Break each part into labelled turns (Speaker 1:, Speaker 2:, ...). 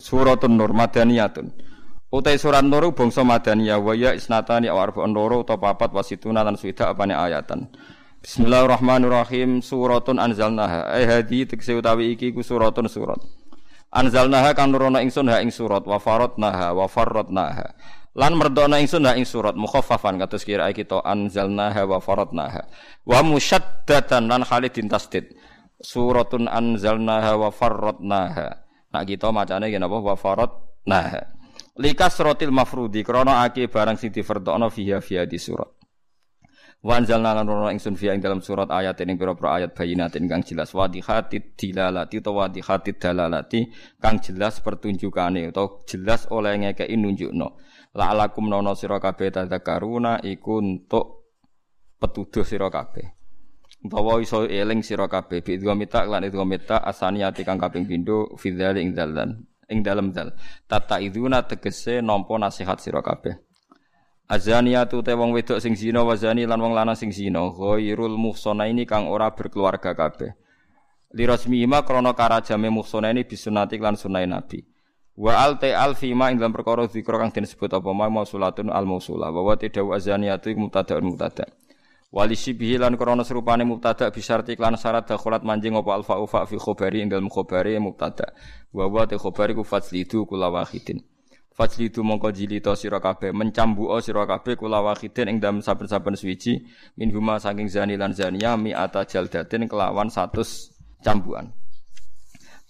Speaker 1: Suratun Nur Madaniyatun. Utai surat Nur bangsa Madaniyah wa ya isnatani aw arba'un loro utawa papat wasituna lan suida apane ayatan. Bismillahirrahmanirrahim. Suratun anzalnaha. Eh hadi tekse utawi iki ku suratun surat. Anzalnaha kan nurono ingsun ha ing surat wa faradnaha wa farradnaha. Lan merdona ingsun ha ing surat mukhaffafan kados kira kita anzalnaha wa faradnaha. Wa musyaddatan lan khalidin tasdid. Suratun anzalnaha wa farradnaha. Nak kita macane ngene apa wa farad nah. Likas rotil mafrudi krana ake barang sing difardhokno fiha fiha di surat. Wanzalna lan rono ingsun fiha ing dalam surat ayat ing pira-pira ayat bayinatin kang jelas wadihatid dilalati utawa wadihatid dalalati kang jelas pertunjukane utawa jelas oleh ngekeki nunjukno. La'alakum nono sira kabeh tadzakaruna iku untuk petuduh sira kabeh. Utawa iso eling sira kabeh bi mita lan itu mita asaniyati kang kaping pindho fidzal ing dalan ing dalem dal. Tata iduna tegese nampa nasihat sira kabeh. Azaniyatu te wong wedok sing zina wazani lan wong lanang sing zina ghairul muhsanaini kang ora berkeluarga kabeh. Lirasmihima krana karajame muhsanaini bisunati lan sunai nabi. Wa al te al fima ing dalam perkara zikra kang disebut apa ma mausulatun al mausula wa wa tadawu azaniyatu mubtada'un mubtada'. Wali sibihi lan krana serupane mubtada bisarti lan syarat dakhulat manjing apa alfa ufa fi khabari ing dalem khabari mubtada wa wa te khabari ku faslidu kula wahidin faslidu mongko jilita sira kabeh mencambuka sira kabeh kula wahidin ing dalem saben-saben suwiji min huma saking zani lan zania mi ata jaldatin kelawan 100 cambukan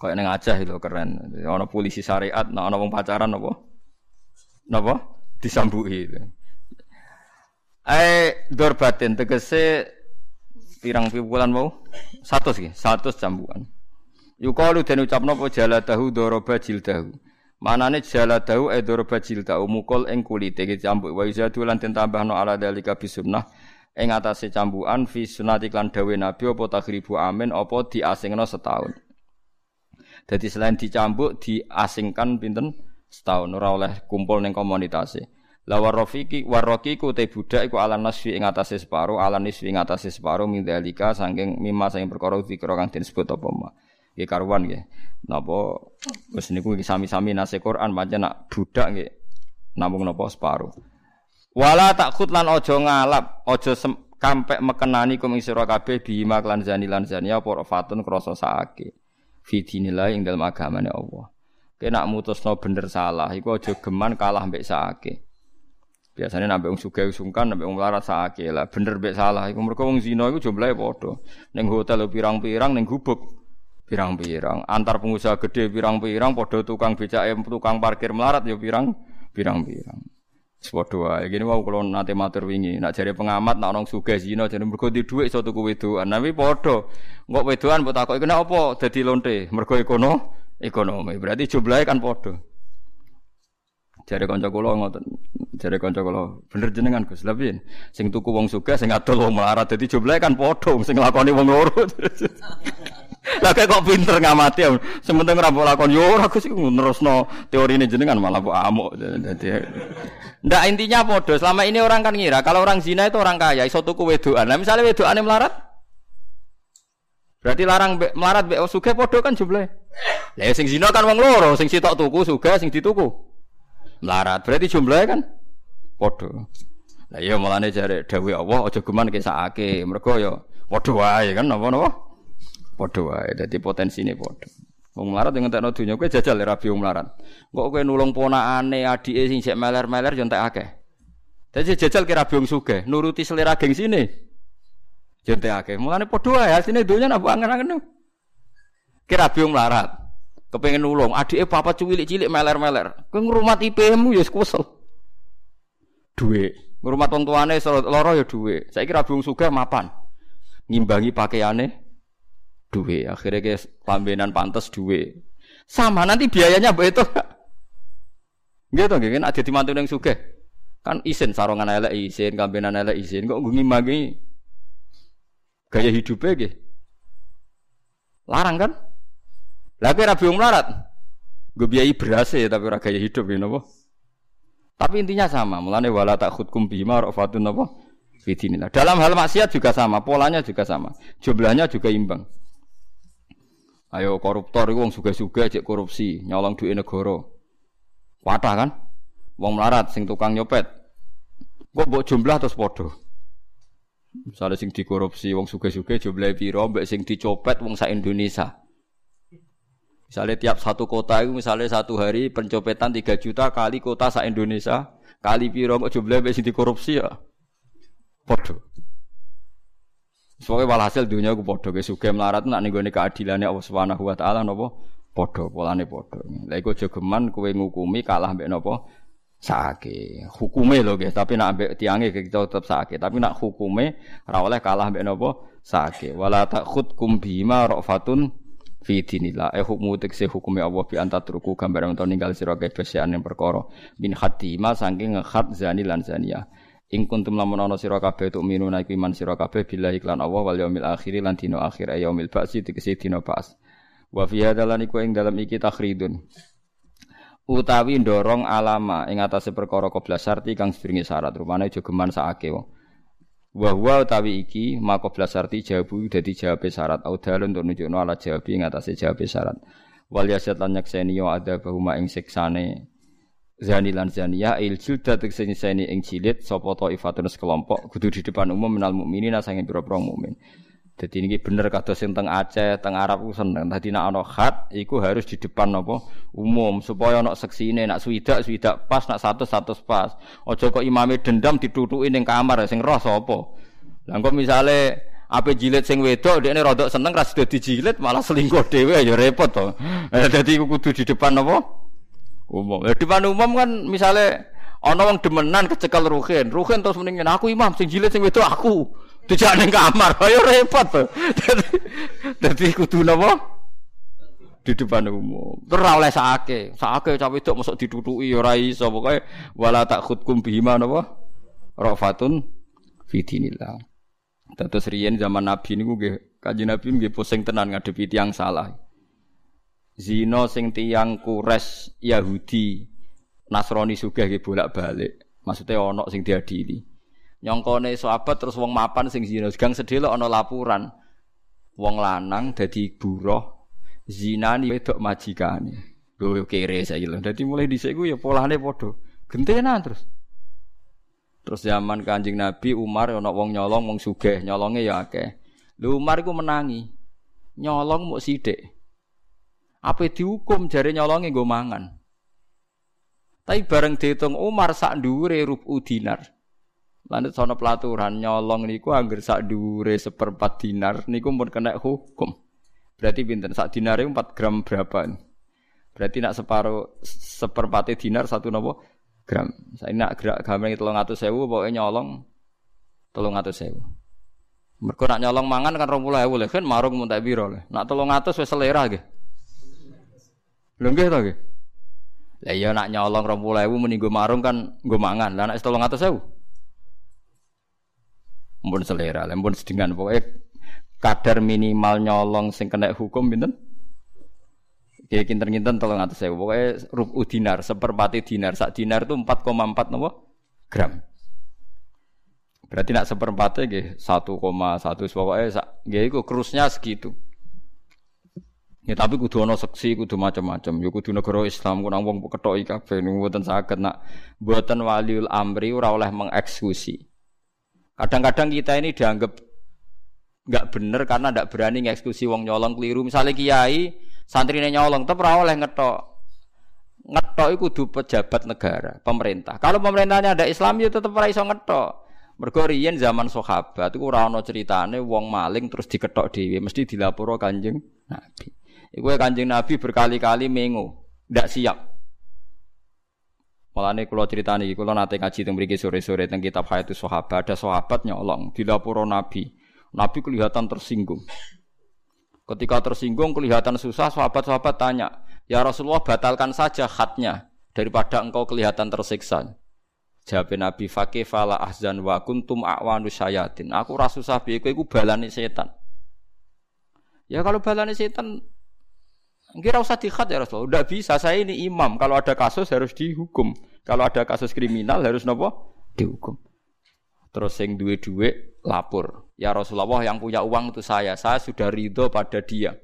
Speaker 1: Kayak neng aja itu keren. Ono polisi syariat, ono wong pacaran apa? Napa? Disambuhi itu. Eh dorbatin tegese pirang piwulan mau satu sih satu cambukan. Yukalu dan ucapno apa jaladahu doroba jildahu. Manane jaladahu e doroba jildahu mukul ing kulite iki cambuk wa izadu lan den tambahno ala dalika bisunnah ing atase cambukan fi sunati lan dawe nabi apa taghribu amin apa diasingno setahun. Jadi selain dicambuk diasingkan pinten setahun ora oleh kumpul ning komunitasnya. La warrafiki warraki ku te budak iku ala nasfi ing atase separo, ala nisfi ing atase separo min dalika saking mimma saking perkara dikira kang disebut apa ma. Nggih karuan nggih. Napa wis niku sami-sami nase Quran pancen nak budak nggih namung napa separo. Wala takut lan aja ngalap, aja kampek mekenani kum ing sira kabeh bima lan zani lan zania apa fatun krasa saake. Fi dinillah ing dalem agamane Allah. Kena mutusno bener salah, iku aja geman kalah mbek saake. Biasanya nabi wong sugih sungkan, nabi wong larat sakake lah. Bener mbek salah iku mergo wong zina iku jumlahe padha. Ning hotel pirang-pirang, ning gubuk pirang-pirang. Antar pengusaha gede pirang-pirang padha tukang becake tukang parkir melarat ya pirang pirang-pirang. Sepadha wae. Gini wau kula nate matur wingi, nak jare pengamat nak orang sugih zina jare mergo di dhuwit iso tuku wedokan. Nabi padha. Engko wedokan mbok takoki kena apa dadi lonte? Mergo ekono ekonomi. Berarti jumlahe kan padha. Jare kanca kula ngoten. Jare kanca kula, bener jenengan Gus. Piye? Sing tuku wong sugih, sing adol wong melarat. Dadi jumlahe kan padha, sing nglakoni wong loro. Lah kok pinter ngamati. Sementing ora mbok lakon yo ora Gus iku nerusno teorine jenengan malah mbok amuk. Dadi Ndak intinya padha. Selama ini orang kan ngira kalau orang zina itu orang kaya, iso tuku wedokan. Nah misalnya wedokane melarat Berarti larang be, melarat be sugih padha kan jumlahe. Lah sing zina kan wong loro, sing sitok tuku sugih, sing dituku melarat. Berarti jumlahnya kan padha. Lah iya mulane jare dawuh Allah aja geman kesakake. Mergo ya padha wae kan napa-napa? Padha wae. Dadi potensine padha. Wong melarat yang ngentekno donya kowe jajal ya rabi wong melarat. Kok kowe nulung ponakane adike sing sik meler-meler yo entek akeh. Dadi jajal kira rabi wong sugih, nuruti selera geng sini. Yo entek akeh. Mulane padha wae asine donya napa angen-angen. Kira rabi wong melarat. Kepengen nulung. Adike papa cilik-cilik meler-meler. Kowe ngrumat IP-mu ya kesel duwe ngrumat wong tuane lara ya duwe saiki ra bung sugih mapan. Ngimbangi pakaiane duwe akhirnya ke pambenan pantes duwe Sama nanti biayanya mbok itu. Nggih to nggih, nek dadi mantu ning sugih. Kan isin sarongan elek isin, kambenan elek isin, kok ngimagi gaya hidupnya nggih. Larang kan? Lah kowe ra melarat. Gue biayai beras ya tapi ora gaya hidup ya napa? Tapi intinya sama, mulane wala takhudkum bima rafatun napa? Fidinillah. Dalam hal maksiat juga sama, polanya juga sama. Jumlahnya juga imbang. Ayo koruptor itu wong suga-suga cek korupsi, nyolong duit negara. Watah kan? Wong melarat sing tukang nyopet. Kok mbok jumlah terus padha. Misalnya sing dikorupsi wong suga-suga jumlah piro mbek sing dicopet wong sak Indonesia. Misalnya tiap satu kota itu misalnya satu hari pencopetan 3 juta kali kota sak Indonesia kali piro kok jumlah mbek sing dikorupsi ya. Padha. Soalnya walhasil dunia aku podo ke suge melarat nak nih gue keadilannya Allah Subhanahu Wa Taala nopo podo polane podo. Lah iku jogeman kue ngukumi kalah mbek nopo sake. Hukume lho guys, tapi nak mbek tiange kita tetap sake. Tapi nak hukume ora oleh kalah mbek nopo sake. Wala takhudkum bima rafatun fi dinillah. Eh hukmu tekse hukume Allah bi antatruku gambar untuk ninggal sira kabeh yang perkara bin khatima saking ngekhat zani lan zaniyah. Ing kuntum lamun ana sira kabeh tuk minuna iku iman sira kabeh billahi lan Allah wal yaumil akhir lan dina akhir yaumil ba'si tegese dina ba'as. Wa fi hadalan iku ing dalam iki takhridun. Utawi ndorong alama ing atase perkara koblas sarti kang sedurunge syarat rupane aja geman sakake wong. Wa huwa utawi iki maka sarti jawabu dadi jawabe syarat au dalun untuk nunjukno ala jawabi ing atase jawabe syarat. Wal yasat lan nyakseni yo ada bahuma ing siksane zani lan zaniyah il jilda tegese nyeseni ing jilid sapa taifatun sekelompok kudu di depan umum minal mukminin sange pira-pira mukmin. Dadi ini bener kados sing teng Aceh, teng Arab ku seneng. Dadi nek ana khat iku harus di depan apa umum supaya ana seksine nek swidak swidak pas nek satu satu pas. Aja kok imame dendam ditutuki ning kamar sing roh sapa. Lah kok misale ape jilid sing wedok dekne rodok seneng ra sida dijilid malah selingkuh dhewe ya repot to. Dadi kudu di depan apa? umum. Ya depan umum kan misalnya ana wong demenan kecekel ruhin, ruhin terus mendingin aku imam sing jilid sing wedok aku. Dijak ning kamar, ayo repot to. Dadi kudu napa? Di depan umum. Ora oleh sakake. Sakake cawe wedok mosok ditutuki ya ora iso. Pokoke wala tak khutkum bihima napa? Rafatun fi dinillah. Terus riyen zaman Nabi niku nggih Kanjeng Nabi nggih pusing tenan ngadepi tiyang salah zina sing tiyang kures Yahudi Nasrani sugih ge bolak-balik. Maksudnya ana sing diadili. Nyongkone sahabat terus wong mapan sing zina, gang sedelo ana laporan. Wong lanang dadi buruh zinani wedok majikane. Lho kere saiki lho. Dadi mulai dhisik ku ya polane padha. Gentenan terus. Terus zaman Kanjeng Nabi Umar ana wong nyolong wong sugih, nyolonge ya akeh. Lho Umar iku menangi. Nyolong muk sithik. Apa dihukum jari nyolongi gue mangan. Tapi bareng dihitung Umar sak dhuwure rubu dinar. Lanjut sono pelaturan nyolong niku angger sak dhuwure seperempat dinar niku pun kena hukum. Berarti pinten sak dinare 4 gram berapa? Berarti nak separuh seperempat dinar satu nopo gram. Saya nak gerak gambar telung atus sewu pokoknya nyolong telung atus sewu. Mereka nak nyolong mangan kan rompul ewu kan marung muntah biro Nak telung atus wes gitu. Lho nggih to nggih. Lah iya nak nyolong 20.000 muni nggo marung kan nggo mangan. Lah nek 300.000. Mumpun selera, lah mumpun sedengan pokoke kadar minimal nyolong sing kena hukum pinten? Kayak kinten-kinten tolong atas saya. Pokoknya rubu dinar, seperempat dinar. Sak dinar itu 4,4 nopo gram. Berarti nak seperempatnya gih 1,1 pokoknya sak gih itu kerusnya segitu. Ya tapi kudu ana seksi, kudu macam-macam. Ya kudu negara Islam ku nang wong ketoki kabeh niku mboten saged nak mboten waliul amri ora oleh mengeksekusi. Kadang-kadang kita ini dianggap nggak bener karena ndak berani ngeksekusi wong nyolong keliru. Misalnya kiai santrine nyolong tetep ora oleh ngetok. Ngetok iku kudu pejabat negara, pemerintah. Kalau pemerintahnya ada Islam ya tetep ora iso ngetok. Mergo riyen zaman sahabat iku ora ana critane wong maling terus diketok dhewe, mesti dilaporo Kanjeng Nabi. Iku kanjeng Nabi berkali-kali mengo, ndak siap. Malane kula critani iki kula nate ngaji teng mriki sore-sore teng kitab Hayatus Sahabat ada sahabat nyolong dilaporo Nabi. Nabi kelihatan tersinggung. Ketika tersinggung kelihatan susah sahabat-sahabat tanya, Ya Rasulullah batalkan saja khatnya daripada engkau kelihatan tersiksa. Jawab Nabi Fakih fala ahzan wa kuntum a'wanu syayatin. Aku rasu sabi iku iku balani setan. Ya kalau balani setan Kira usah dikhat ya Rasulullah. Udah bisa, saya ini imam. Kalau ada kasus harus dihukum. Kalau ada kasus kriminal harus nopo dihukum. Terus yang duwe-duwe lapor. Ya Rasulullah yang punya uang itu saya. Saya sudah ridho pada dia.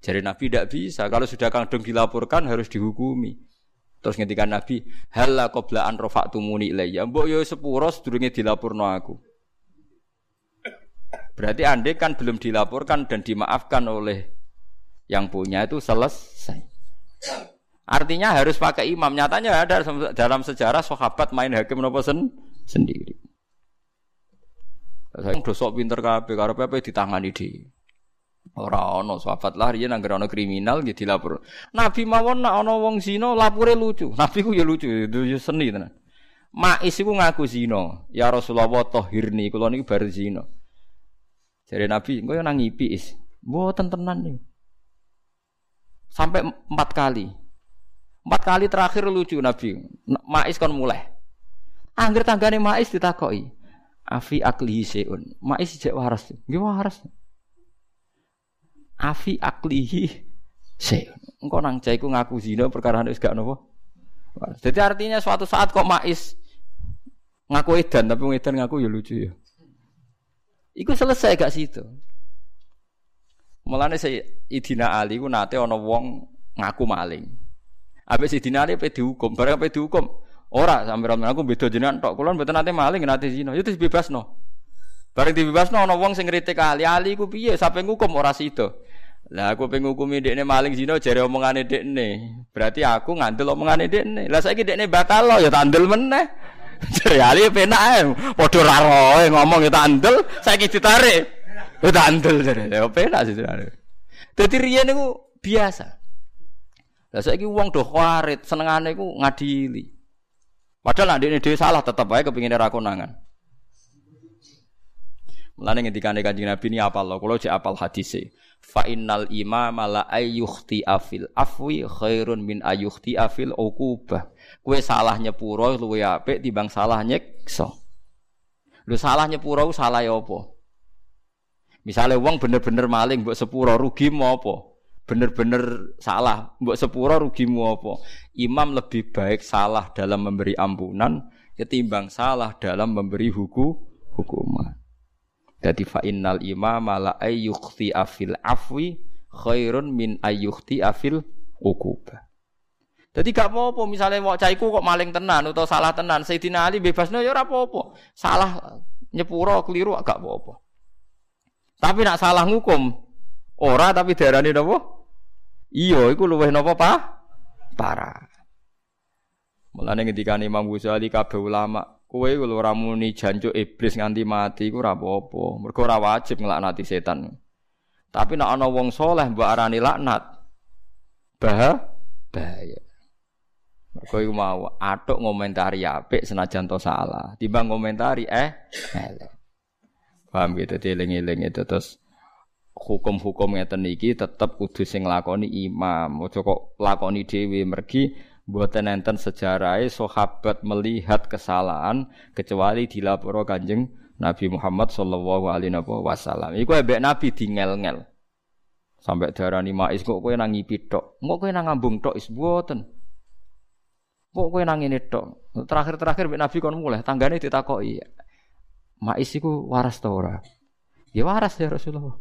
Speaker 1: Jadi Nabi tidak bisa. Kalau sudah kandung dilaporkan harus dihukumi. Terus ngendikan Nabi, "Halla qabla an rafa'tumuni ilayya." Mbok yo sepuro sedurunge dilaporno aku. Berarti andai kan belum dilaporkan dan dimaafkan oleh yang punya itu selesai. Artinya harus pakai imam. Nyatanya ada dalam sejarah sahabat main hakim nopo sen sendiri. Saya dosok pinter kabeh karo pepe ditangani di. Ora ana sahabat lah riyen anggere ana kriminal nggih dilapor. Nabi mawon nak ana wong zina lapure lucu. Nabi ku ya lucu, ya seni tenan. Mais iku ngaku zina. Ya Rasulullah tahirni kula niki bar zina. Jare Nabi, engko yo nang ngipi is. Mboten tenan nih. Sampai empat kali. Empat kali terakhir lucu Nabi. Mais kon mulai. Angger tanggane Mais ditakoi. Afi aklihi seun. Mais jek waras. Nggih waras. afi aklihi se engko nang cah iku ngaku zina perkara wis gak nopo jadi artinya suatu saat kok mais ngaku edan tapi edan ngaku ya lucu ya iku selesai gak situ Mulane saya Idina Ali ku nate ana wong ngaku maling. Ape Idina Ali pe dihukum, bareng pe dihukum. Ora sampe aku beda jenengan tok. Kula mboten nate maling nate zina. Ya dibebasno. Bareng dibebasno ana wong sing ngritik Ali. Ali ku piye sampe ngukum ora sida. Lah aku pengen ngukumi dekne maling zina jare omongane dekne. Berarti aku ngandel omongane dekne. Lah saiki dekne batal lo ya tandel meneh. Jare ali penak. Padha ra roe ngomong ya tandel, saiki ditarik. Ya tandel jare. Ya penak sih jare. Dadi riyen niku biasa. Lah saiki wong do kharit, senengane iku ngadili. Padahal nek dhewe salah tetep ae kepingine ra konangan. Mulane ngendikane Kanjeng Nabi ini apal lho, kula jek apal hadise. Fa innal imama la ayyukhti afil afwi khairun min ayyukhti afil uqubah. Kowe salah nyepuro luwe apik timbang salah nyeksa. Lu salah nyepuro salah apa? Misale wong bener-bener maling mbok sepuro rugi mau apa? Bener-bener salah mbok sepuro rugi mau apa? Imam lebih baik salah dalam memberi ampunan ketimbang salah dalam memberi hukum hukuman. Jadi fa innal imama la ayyukhti afil afwi khairun min ayyukhti afil ukuba. Jadi gak apa-apa misalnya wong caiku kok maling tenan atau salah tenan Sayyidina Ali bebasno ya apa-apa. Salah nyepuro keliru gak apa-apa. Tapi nak salah ngukum ora tapi darani napa? Iya iku luweh napa pa? Parah. Mulane ngendikane Imam Ghazali kabeh ulama Kowe kalau ora muni jancuk iblis nganti mati iku ora apa-apa. Mergo ora wajib nglaknati setan. Tapi nek ana wong soleh mbok arani laknat, bah bahaya. Mergo iku mau atuk ngomentari apik senajan to salah, timbang ngomentari eh. Paham gitu dieling-eling itu terus hukum-hukum ngeten iki tetep kudu sing lakoni imam. Ojo kok lakoni dhewe mergi Buatan enten sejarahnya sahabat melihat kesalahan kecuali dilapor kanjeng Nabi Muhammad Shallallahu Alaihi Wasallam. Iku ebek Nabi ngel-ngel Sampai darah ni mais kok kue nangi pitok, kok kue nang ngambung tok is buatan. Kok kue nang ini tok. Terakhir-terakhir ebek Nabi kon mulai tanggane ditakoki. Mais iku waras ta ora? Ya waras ya Rasulullah.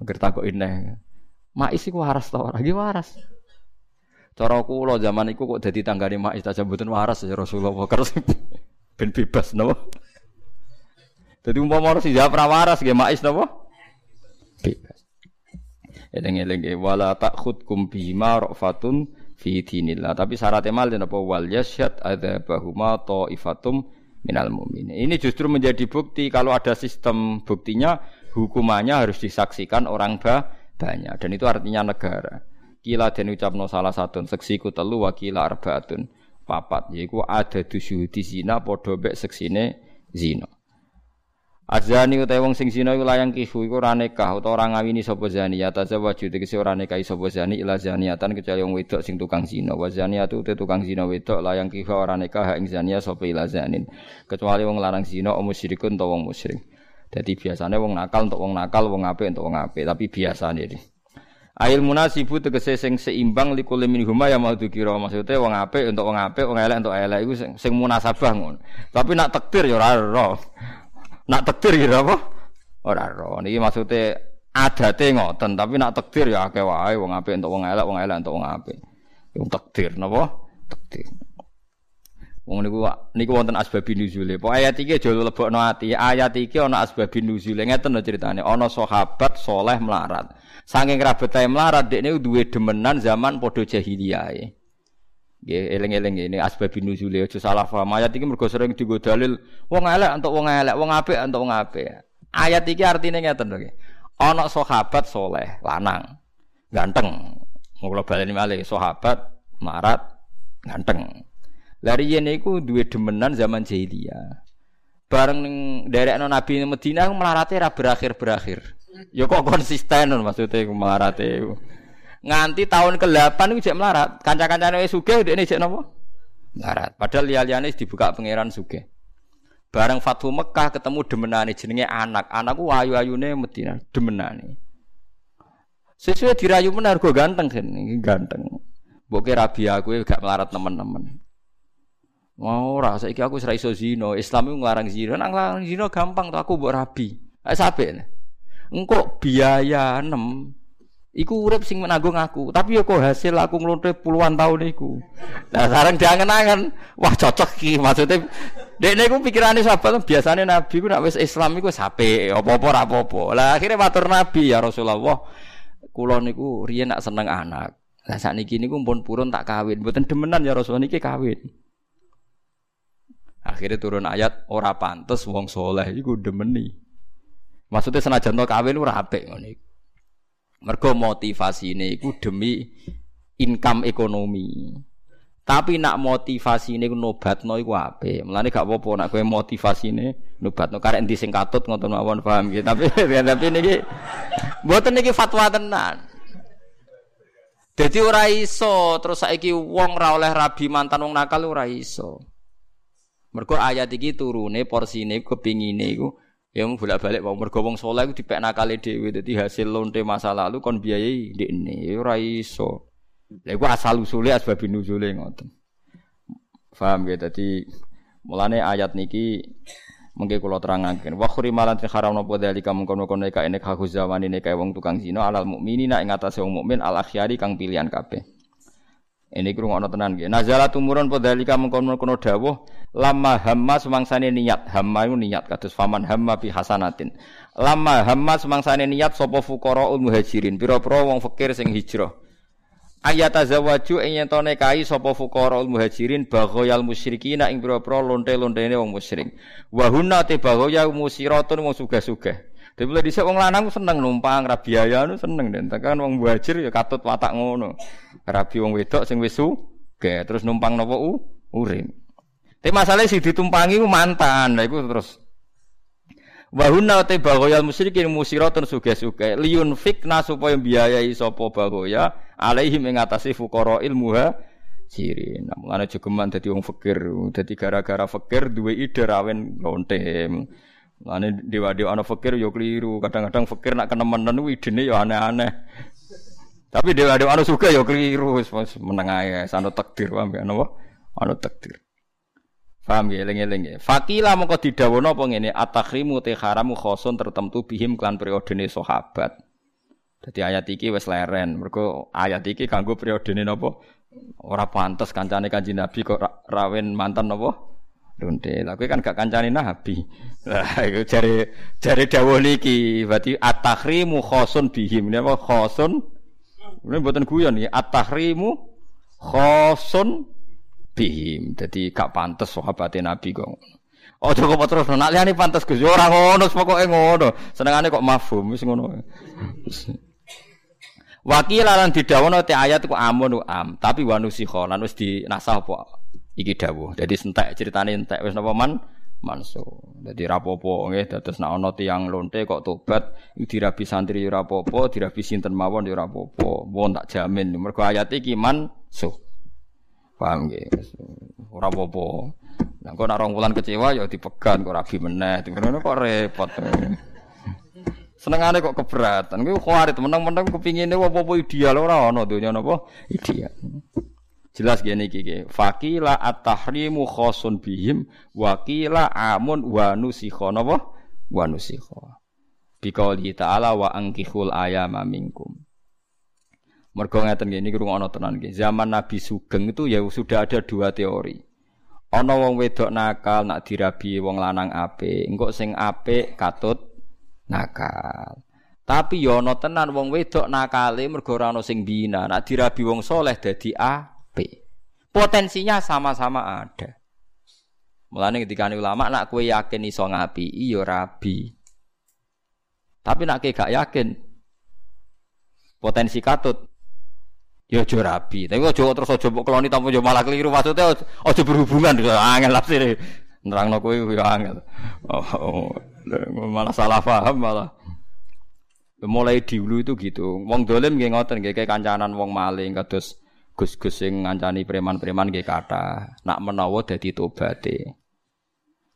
Speaker 1: Agar takoki neh. Mais iku waras ta ora? Ya waras. Cara kula zaman iku kok dadi tanggane mak saja mboten waras ya Rasulullah kerus ben bebas napa. Dadi umpama harus dijawab ra waras nggih mak napa? Bebas. Eleng-eleng wala takhudkum bima rafatun fi dinillah. Tapi syaratnya mal napa wal yasyad adzabahuma taifatum minal mu'minin. Ini justru menjadi bukti kalau ada sistem buktinya hukumannya harus disaksikan orang banyak dan itu artinya negara. Kila den ucapno salah satu seksi ku telu wakila arbaatun papat yaiku ada di zina padha mek seksine zina. Azani utawa wong sing zina iku layang kihu iku ora nikah utawa ora ngawini sapa zani ya tazawwaju tegese ora nikahi sapa zani ila zaniatan kecuali wong wedok sing tukang zina wa zaniatu te tukang zina wedok layang kihu ora nikah ing zania sapa ila zanin kecuali wong larang zina musyrikun utawa wong musyrik. Dadi biasane wong nakal untuk wong nakal, wong apik untuk wong apik, tapi biasane iki. Ail munasibu tegese sing seimbang likul min huma ya mau dikira maksudnya wong apik untuk wong apik, wong elek untuk elek iku sing, sing munasabah ngono. Tapi nak takdir ya ora Nak takdir kira apa? Ora ro. Niki maksude adate ngoten, tapi nak takdir ya akeh wae wong apik entuk wong elek, wong elek entuk wong apik. Wong takdir napa? Takdir. Wong niku niku wonten asbabin nuzule. Pok ayat iki aja lebokno ati. Ayat iki ana asbabin nuzule. Ngeten lho critane. Ana sahabat soleh melarat. Saking rabetae melarat dekne duwe demenan zaman padha jahiliyah. Nggih eling-eling ini asbabun nuzul aja salah paham. Ayat iki mergo sering dienggo dalil wong elek untuk wong elek, wong apik untuk wong apik. Ayat iki artine ngeten lho. Ana sahabat soleh, lanang, ganteng. Mula baleni malih sahabat marat ganteng. Lari yen iku duwe demenan zaman jahiliyah. Bareng ning derekno Nabi Madinah melarate ra berakhir-berakhir. Ya kok konsisten maksudnya melarate nganti tahun ke-8 iku jek melarat. Kanca-kancane wis sugih ndekne jek napa? Melarat. Padahal liya-liyane dibuka pangeran sugih. Bareng Fathu Mekah ketemu demenane jenenge anak. Anakku ayu-ayune Madinah demenane. Sesuai dirayu menar go ganteng kan, ganteng. Mbok rabi aku gak melarat teman-teman. Mau ora saiki aku wis iso zina. Islam iku nglarang zina. Nang nglarang zina gampang to aku mbok rabi. Eh sampe. Engko biaya 6 Iku urip sing menanggung aku, tapi yo kok hasil aku nglonte puluhan tahun iku. Nah, sekarang diangen-angen, wah cocok ki maksudnya Dekne iku pikirane sahabat biasane Nabi ku nek wis Islam iku sape, apa-apa ora apa-apa. Lah akhire matur Nabi ya Rasulullah, kula niku riyen nak seneng anak. Lah sakniki niku pun purun tak kawin, mboten demenan ya Rasulullah niki kawin. Akhirnya turun ayat ora pantes wong soleh iku demeni. Maksudnya senajan to kawin ora apik iku. Mergo motivasine iku demi income ekonomi. Tapi nak motivasine iku nobatno iku apik. Mulane gak apa-apa nak kowe motivasine nobatno karek endi sing katut ngoten mawon paham gitu. Tapi tapi niki mboten niki fatwa tenan. Jadi ora iso terus saiki wong ora oleh rabi mantan wong nakal ora iso. Mergo ayat iki turune porsine kepingine iku Ya mau bolak-balik mau mergo wong saleh iku dipek nakale dhewe dadi hasil lonte masa lalu kon biayai ndekne ora iso. Lha iku asal usule asbab nuzule ngoten. Paham ya dadi mulane ayat niki mengke kula terangaken wa khurimalan haram napa dalika mengkono-kono nek nek haku zaman ini kae wong tukang zina alal mukminina ing atase wong mukmin al akhyari kang pilihan kabeh. Ini kurung ono tenan nggih. Nazala tumurun padhalika mengkono-kono dawuh lama hamma semangsane niat. Hamma itu niat kados faman hamma bi hasanatin. Lama hamma semangsane niat sapa fuqaraul muhajirin, pira-pira wong fakir sing hijrah. Ayat azawaju ing yen tone kai sapa fuqaraul muhajirin baghoyal musyrikin ing pira-pira lonte-lontene wong musyrik. Wa hunna te baghoya musiratun wong sugih-sugih. Dadi mulai dhisik wong lanang seneng numpang ra biaya seneng den. Tekan wong muhajir ya katut watak ngono. Rabi wong wedok sing wis sugih terus numpang napa u urip. Tapi masalah si ditumpangi ku mantan. Lah iku terus Wahuna te bagoyal musyrikin musiratun suge-suge liun fikna supaya biayai sapa bagoya alaihim ing atase fuqara ilmuha sirin. Nah, mulane jogeman dadi wong fakir, dadi gara-gara fakir duwe ide rawen lontem. Lane dewa-dewa ana fakir yo keliru. Kadang-kadang fakir nak kenemenan kuwi idene yo aneh-aneh. Tapi dewa-dewa ana suka yo keliru wis meneng ae sano takdir paham ya napa? Ana takdir. Paham ya eling-eling ya. Fakila mongko didhawuhna apa ngene atakhrimu te haramu khosun tertentu bihim klan periodene sahabat. Dadi ayat iki wis leren. Mergo ayat iki kanggo periodene napa? Ora pantes kancane Kanjeng Nabi kok rawen mantan napa? Lah kowe kan gak kancane Nabi. Lah iku jare jare dawuh niki berarti at-tahrimu khosun bihim. Ini apa khosun? Ini mboten guyon iki. At-tahrimu khosun bihim. Dadi gak pantes sahabate Nabi kok. Oh kok terus nak liyane pantes Gus. Ora ngono pokoke ngono. Senengane kok mafhum wis ngono. Wakil lan didhawono te ayat ku amun am, tapi wanusikha lan wis dinasah apa iki dawuh. Jadi sentek ceritane entek wis napa man manso. Dadi rapopo nggih dados nek ana tiyang lonte kok tobat dirabi santri ora apa-apa, dirabi sinten mawon ora apa-apa. Wong tak jamin mergo ayat iki manso. Paham nggih? Ora apa-apa. Lah kok nek rong wulan kecewa ya dipegan kok rabi meneh. Ngono kok repot. Senengane kok keberatan. Kuwi khawarit meneng-meneng kepingine apa-apa ideal ora ana donya napa ideal. Jelas gini iki. Fakila at-tahrimu khosun bihim wakila amun wa nusikha napa? Wa nusikha. Biqauli ta'ala wa angkihul ayama minkum. Mergo ngeten nggih niki rungokno tenan nggih. Zaman Nabi Sugeng itu ya sudah ada dua teori. Ana wong wedok nakal nak dirabi wong lanang apik, engko sing apik katut nakal. Tapi ya ana tenan wong wedok nakale mergo ora ana sing bina, nak dirabi wong soleh dadi a Potensinya sama-sama ada. Mulane ketika ulama nak kue yakin iso ngapi, iyo rabi. Tapi nak gak yakin, potensi katut, ya aja rabi. Tapi aja terus aja mbok keloni tanpa yo malah keliru maksudnya aja berhubungan angel sih. Nerangno kowe yo angel. Oh, oh, malah salah paham malah. Mulai dulu itu gitu. Wong dolim nggih ngoten nggih kayak kancanan wong maling kados gus-gus sing ngancani preman-preman nggih kata nak menawa dadi tobaté.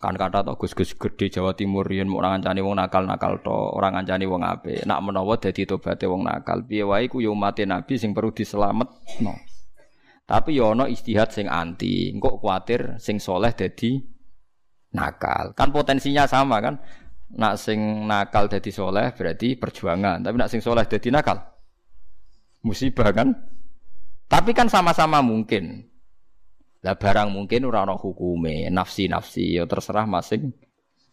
Speaker 1: Kan kata to gus-gus gede Jawa Timur yen mau ngancani wong nakal-nakal to, orang ngancani wong apik. Nak menawa dadi tobaté wong nakal, piye wae ku yo umat Nabi sing perlu diselametno. Tapi yo ana istihad sing anti, engko kuatir sing soleh dadi nakal. Kan potensinya sama kan? Nak sing nakal dadi soleh berarti perjuangan, tapi nak sing soleh dadi nakal musibah kan? Tapi kan sama-sama mungkin. Lah barang mungkin ora ana hukume, nafsi-nafsi ya terserah masing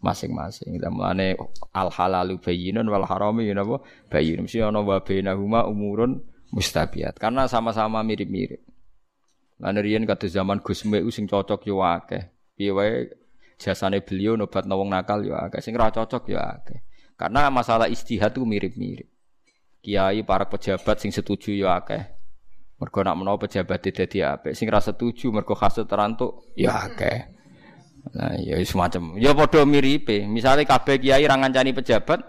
Speaker 1: masing-masing. Lah mulane al halalu bayyinun wal harami ya napa bayyin. Mesti ana wa bainahuma umurun mustabiat. Karena sama-sama mirip-mirip. Lan riyen kata zaman Gus Mbek sing cocok yo akeh. Piye wae jasane beliau nobat wong nakal yo akeh, sing ora cocok yo akeh. Karena masalah istihad itu mirip-mirip. Kiai para pejabat sing setuju yo akeh. Mergo nak menawa pejabat dadi apik, sing ra setuju mergo hasud terantuk ya akeh. Nah, ya semacam. Ya padha miripe. Misale kabeh kiai ra ngancani pejabat,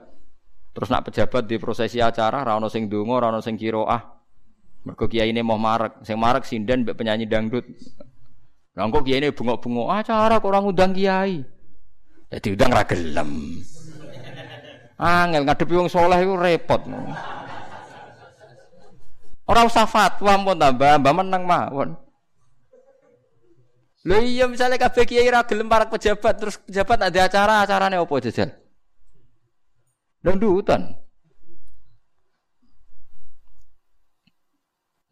Speaker 1: terus nak pejabat di prosesi acara ra ono sing donga, ra ono sing kiroah. Mergo kiai ini mau marek, sing marek sinden mbek penyanyi dangdut. Lah kok kiai ini bengok-bengok acara kok orang ngundang kiai. Ya diundang ra gelem. Angel ngadepi wong saleh iku repot. Ora usah fatwa pun tambah, mbah menang mawon. Lho iya misalnya kabeh kiai gelem para pejabat terus pejabat ada acara, acarane opo jajal? Dangdutan.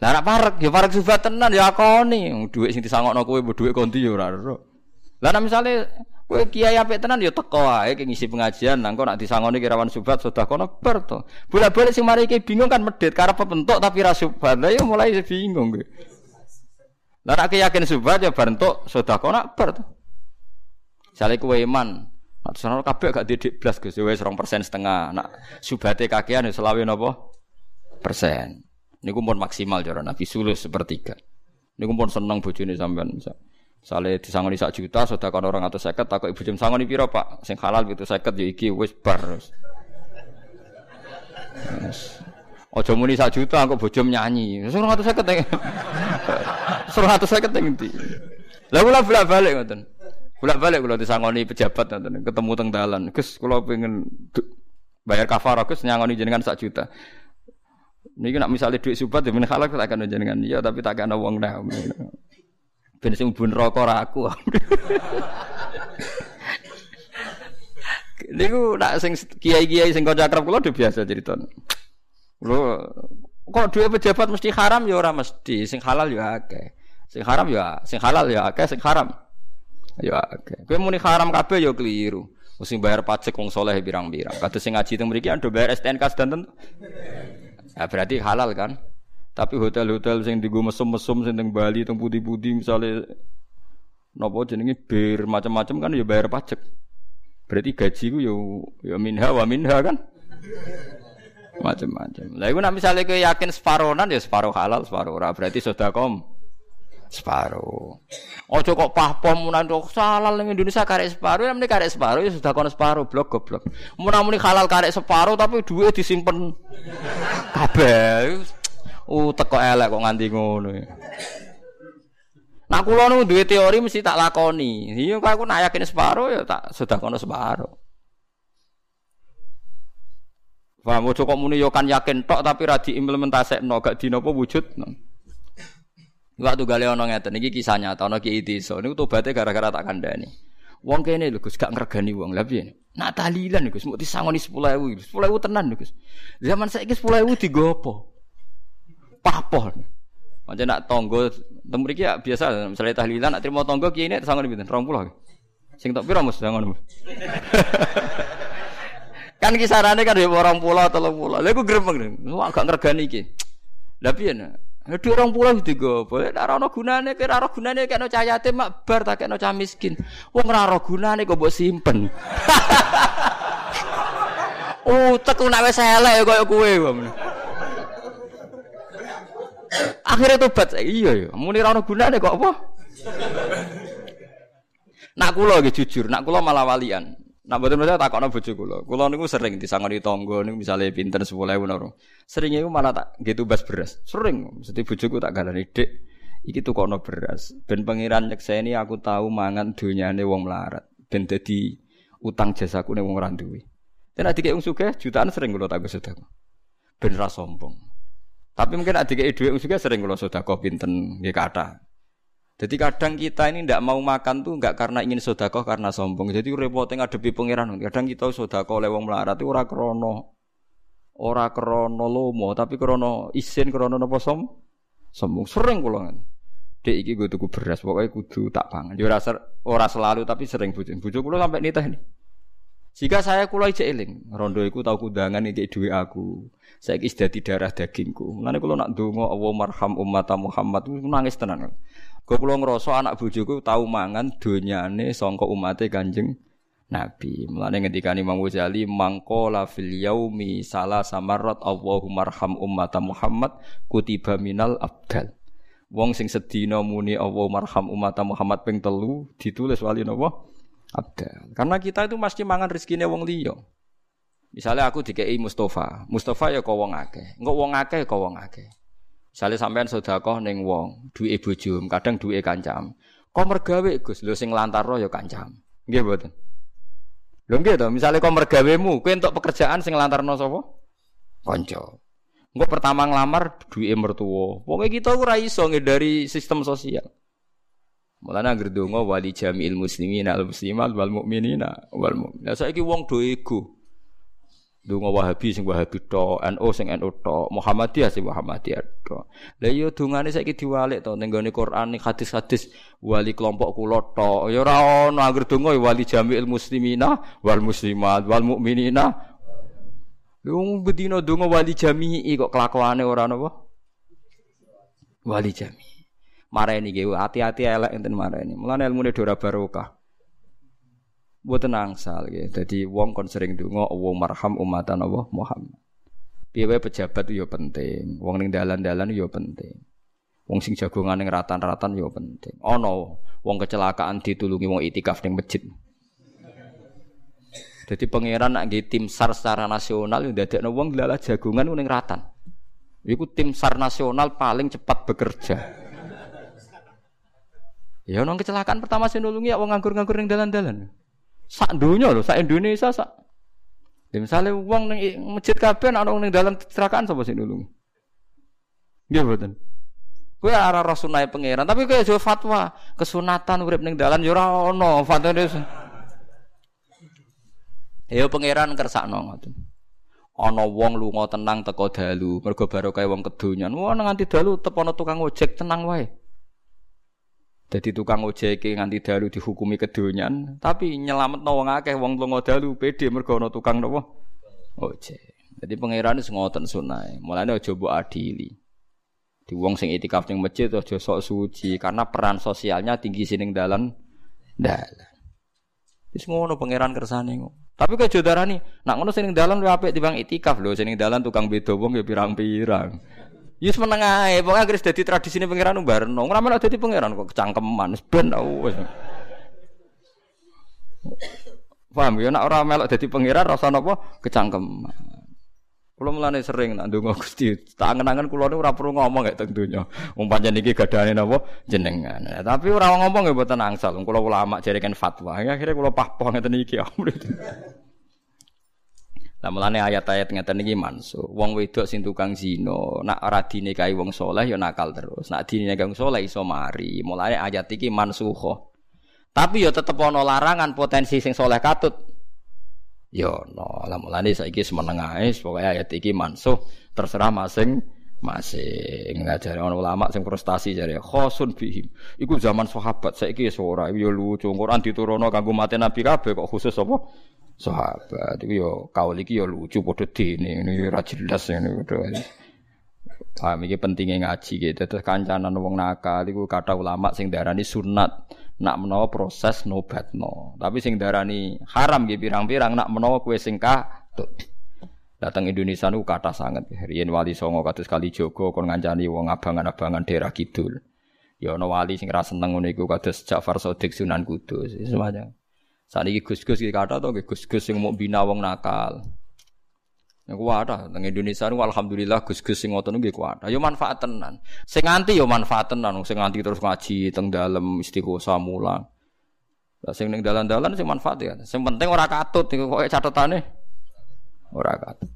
Speaker 1: Lah nek parek ya parek subat tenan ya akoni, dhuwit sing disangokno kowe dhuwit konti ya ora ero. Lah nek misale Kowe kiai apik tenan ya teko wae ke ngisi pengajian nang kok nak disangoni kirawan subat sudah kono ber to. Bola-balik sing mari iki bingung kan medhit karep bentuk tapi ra subat. Lah ya mulai bingung kowe. Lah nek yakin subat ya bar entuk sedekah nak ber to. Jale kowe iman. Nak sono kabeh gak didik blas Gus wis 2% setengah. Nak subate kakean ya selawe napa? persen. Niku pun maksimal cara Nabi sulus sepertiga. Niku pun seneng bojone sampean misal. Sale disangoni sak juta, sudah kan orang atau seket, takut ibu jam sangoni piro pak, sing halal gitu seket ya iki wis bar. Ojo muni sak juta, aku bojom nyanyi. Suruh atau seket ya. Suruh atau seket yang inti. Lalu lah bolak balik ngoten. Bolak balik kalau disangoni pejabat ngoten, ketemu teng dalan. Gus, kalau pengen bayar kafarah, Gus nyangoni jenengan sak juta. Ini nak misalnya duit subat, ya halal tak akan jenengan. Iya, tapi tak akan uang dah. Ben sing bun rokok ora aku. Niku nak sing kiai-kiai sing kanca akrab kula udah biasa cerita. Lho, kok duwe pejabat mesti haram ya ora mesti, sing halal ya akeh. Sing haram ya, sing halal ya akeh, sing haram ya akeh. Kowe muni haram kabeh ya keliru. Mesti bayar pajak wong soleh birang-birang. Kados sing ngaji teng mriki ando bayar STNK sedanten. Ya berarti halal kan? Tapi hotel-hotel sing digo mesum-mesum sing teng Bali teng putih-putih misalnya nopo jenenge bir macam-macam kan ya bayar pajak. Berarti gaji ku ya ya minha wa minha kan. Macam-macam. Lah iku nek misale kowe yakin separonan ya separuh halal, separuh ora berarti sedekah Separuh. Ojo kok pahpom munan kok halal ning Indonesia karek separuh, ya karek separuh ya sudah kono separuh blok goblok. Mun halal karek separuh tapi duit disimpen kabeh. Uh teko elek kok nganti ngono. Nah kula nu duwe teori mesti tak lakoni. Iya kok aku nak yakin separuh ya tak sudah kono separuh. Paham ojo kok muni yo kan yakin tok tapi ra diimplementasekno gak dina apa wujud. Waktu gale ana ngeten iki kisah nyata ana ki desa niku tobaté gara-gara tak kandhani. Wong kene lho Gus gak ngregani wong. Lah piye? Nak tahlilan Gus mau disangoni 10.000. 10.000 tenan Gus. Zaman saiki 10.000 digo Papoh. Macam nak tonggo temu iki ya biasa misalnya tahlilan nak terima tonggo kiye ini sangon pinten 20. Sing tok pira Mas sangon. kan kisarannya kan ya orang pulau telung pulau. Lha iku gremeng. Wah gak ngregani iki. Lah piye nak? Di orang pulau itu boleh ora ono gunane, kira ora gunane kayak no cahayate mak bar tak kayak no cah miskin. Ora ono gunane kok buat simpen. Oh, teku nak wis elek koyo kowe. Akhirnya tobat, iya ya, muni ora ono gunane kok apa? Nak kula nggih jujur, nak kula malah walian. Nak mboten tak takokno bojo kula. Kula niku sering disangoni tangga niku misale pinten 10.000 naro. Sering iku malah tak gitu bas beras. Sering mesti bojoku tak kandhani, "Dik, iki tukono beras. Ben pangeran nyekseni aku tahu mangan donyane wong melarat. Ben dadi utang jasaku ning wong ora duwe." Dan adik wong sugih jutaan sering kula tak sedekah. Ben ra sombong. Tapi mungkin adik dhuwit wong sugih sering kula sedekah pinten nggih kathah. Jadi kadang kita ini tidak mau makan tuh nggak karena ingin sodakoh karena sombong. Jadi repotnya ngadepi pangeran. Kadang kita sodakoh lewong melarat itu ora krono, ora krono lomo, tapi krono isin krono nopo som, sombong. Sering kulongan. Dek iki gue tuku beras, pokoknya kudu tak pangan. Dia rasa ora selalu tapi sering bujuk. Bujuk kulo sampai nitah nih. Jika saya kulo ijek eling, rondo iku tau kudangan iki duwe aku. Saya kis dadi darah dagingku. Mulane kulo nak donga Allah marham umat Muhammad nangis tenan. Kau pulau ngerosok anak bujuku tahu mangan donyane songko umate kanjeng Nabi. Mulane ketika Imam Ghazali mangkola fil yaumi salah samarat Allahumma arham ummata Muhammad kutiba minal abdal. Wong sing sedina muni Allahumma arham ummata Muhammad ping telu ditulis wali napa? Abdal. Karena kita itu mesti mangan rezekine wong liya. Misalnya aku dikei Mustafa, Mustafa ya kau wong akeh, engko wong akeh ya kau wong akeh. Sale sampean sedekah ning wong, duwe bojo, kadang duwe kancam. Kok mergawe Gus, lho sing lantarno ya kancam. Nggih mboten. Lho nggih to, misale kok mergawemu, kowe entuk pekerjaan sing lantarno sapa? Kanca. Engko pertama nglamar duwe mertua. Pokoke kita ora iso dari sistem sosial. Mulane anggere donga wali jami'il muslimin al muslimat wal mukminina wal mu'minat. Saiki wong do ego. Dungo Wahabi sing Wahabi to, NU sing NU to, Muhammadiyah sing Muhammadiyah to. Lah iya dungane saiki diwalik to ning gone Quran ning hadis-hadis wali kelompok kula to. Ya ora ono anggere donga wali jami'il muslimina wal muslimat wal mukminina. Wong bedino donga wali jami'i kok kelakuane ora napa? Wali jami'i. Mareni nggih hati-hati elek enten mareni. Mulane ilmune ora barokah. Mboten angsal ya. Dadi wong kon sering donga Allah marham umatan Allah Muhammad. Piye pejabat itu ya penting, wong ning dalan-dalan ya penting. Wong sing jagongan ning ratan-ratan ya penting. Ana wong kecelakaan ditulungi wong itikaf ning masjid. Jadi pangeran nak tim SAR secara nasional yang dadekno wong lala jagongan ning ratan. Iku tim SAR nasional paling cepat bekerja. Ya nong kecelakaan pertama sing nulungi wong nganggur-nganggur ning dalan-dalan. Sak dunia loh, sak Indonesia sak. Ya, misalnya uang neng masjid kabeh ana wong ning dalan kecelakaan sapa sing nulungi? Nggih mboten. Kowe arah rasunai pangeran, tapi kowe aja fatwa kesunatan urip ning dalan ya ora ana fatwane. Ya pangeran kersakno ngoten. Ana wong lunga tenang teko dalu, mergo barokah wong kedonyan. Wah nganti dalu tepono tukang ojek tenang wae. Jadi tukang ojek nganti dalu dihukumi kedonyan, tapi nyelamet wong akeh wong lunga dalu pede mergo ana tukang nopo ojek. Jadi pangeran wis ngoten sunai. Mulane aja mbok adili. Di wong sing itikaf ning masjid aja sok suci karena peran sosialnya tinggi sining dalan dalan. Wis ngono pangeran kersane. Tapi kok jodarani, nak ngono sing dalan luwih apik timbang itikaf lho, sing dalan tukang beda wong ya pirang-pirang. Yus meneng ae, pokoke anggere dadi tradisine pangeran barno. Ora melok dadi pangeran kok kecangkeman ben wis. Paham ya nek ora melok dadi pangeran rasa napa kecangkeman. Kulo mulane sering nak ndonga Gusti, tak angen-angen kula niku ora perlu ngomong gak teng donya. Wong pancen iki gadane napa jenengan. Tapi ora ngomong ya mboten angsal. Kula ulama jare kan fatwa. Akhire kula pahpoh ngeten iki. Lah mulane ayat-ayat ngeten iki mansuh. Wong wedok sing tukang zina, nak ora dinikahi wong saleh ya nakal terus. Nak dinikahi wong saleh iso mari. Mulane ayat iki mansuh. Tapi ya tetep ana larangan potensi sing saleh katut. Ya no, lah mulane saiki semeneng ae pokoke ayat iki mansuh terserah masing masing ngajari orang ulama sing prestasi jare khosun bihim iku zaman sahabat saiki wis ora ya lucu Quran diturunno kanggo mate nabi kabeh kok khusus apa sahabat. Itu yo kaul iki yo lucu padha dene ini ora jelas ngene padha. Paham iki pentingnya ngaji gitu terus kancanan wong nakal iku kata ulama sing darani sunat. Nak menawa proses nobat no tapi sing darani haram gitu pirang-pirang nak menawa kue sing katut datang Indonesia nu kata sangat riyen wali songo kados kali Jogo kon ngancani wong abangan-abangan daerah kidul. Ya ana wali sing ra seneng ngono iku kados Ja'far Shadiq Sunan Kudus. Semuanya saat ini gus-gus kita kata tuh gus-gus yang mau bina wong nakal. Yang kuat teng Indonesia ini alhamdulillah gus-gus sing ngoten nggih kuat. Yo manfaat tenan. Sing nganti yo manfaat tenan, sing nganti terus ngaji teng dalem istiqosah mulang. Lah sing ning dalan-dalan sing manfaat ya. Sing penting ora katut iku kok catetane ora katut.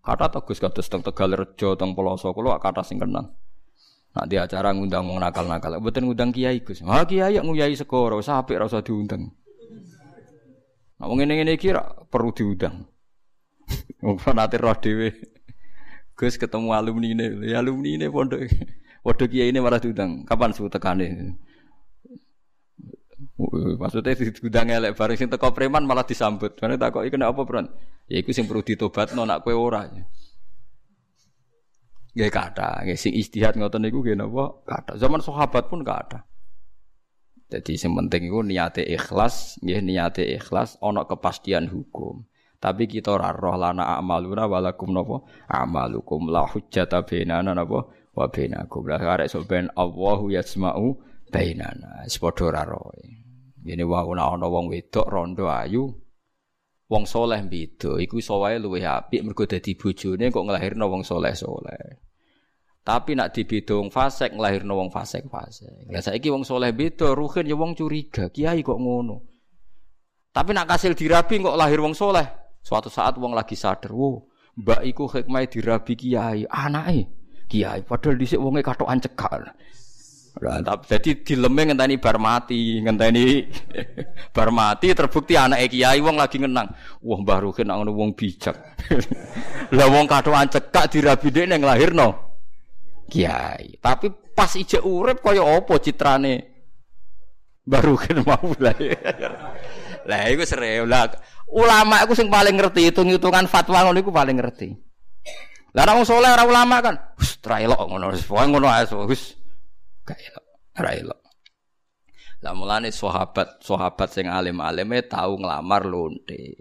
Speaker 1: Kata to Gus kados teng Tegal Rejo teng Peloso kula kata sing kenal. Nak di acara ngundang wong nakal-nakal, mboten ngundang kiai Gus. Ha kiai nguyai sekoro, sampe ora usah diundang. Nah, wong ngene-ngene iki perlu diundang. Wong nate roh dhewe. Gus ketemu alumni ini, ya alumni ini pondok. Waduh kiai ini malah diundang. Kapan suhu tekane? Maksudnya diundang elek bareng sing teko preman malah disambut. Karena takoki kena apa, Bro? Ya iku sing perlu ditobatno nak kowe ora. Nggih kata, nggih sing istihad ngoten niku nggih napa? Kata. Zaman sahabat pun gak ada. Jadi yang penting itu niate ikhlas, nggih niate ikhlas ana kepastian hukum. Tapi kita roh lana amaluna walakum napa amalukum la hujjata bainana napa wa bainakum. Lah arek sok ben Allahu yasma'u bainana. Sepadha ora roh. Ngene wae ana wong wedok rondo ayu wong soleh beda iku iso wae luwih apik mergo dadi bojone kok nglahirno wong soleh-soleh. Tapi nak dibedo wong fasik nglahirno wong fasik-fasik. Lah saiki wong soleh beda, ruhin ya wong curiga. Kiai kok ngono. Tapi nak kasil dirabi kok lahir wong soleh. Suatu saat wong lagi sadar, "Wo, mbak iku hikmah dirabi kiai, anake kiai." Padahal dhisik wonge katokan cekak. Lah, tapi jadi dileme ngenteni bar mati, ngenteni bar mati terbukti anake kiai wong lagi ngenang. Wah, Mbah Ruhin nak ngono wong bijak. Lah wong katokan cekak dirabi dekne nglahirno kiai. Tapi pas ije urip kaya apa citrane baru kan mau lah. Lah iku lah. Ulama iku sing paling ngerti hitung-hitungan fatwa ngono iku paling ngerti. Lah ora saleh ora ulama kan. Wis elok ngono wis pokoke ngono ae wis gak elok. Ora elok. Lah mulane sahabat, sahabat sing alim-alime tahu nglamar lonte.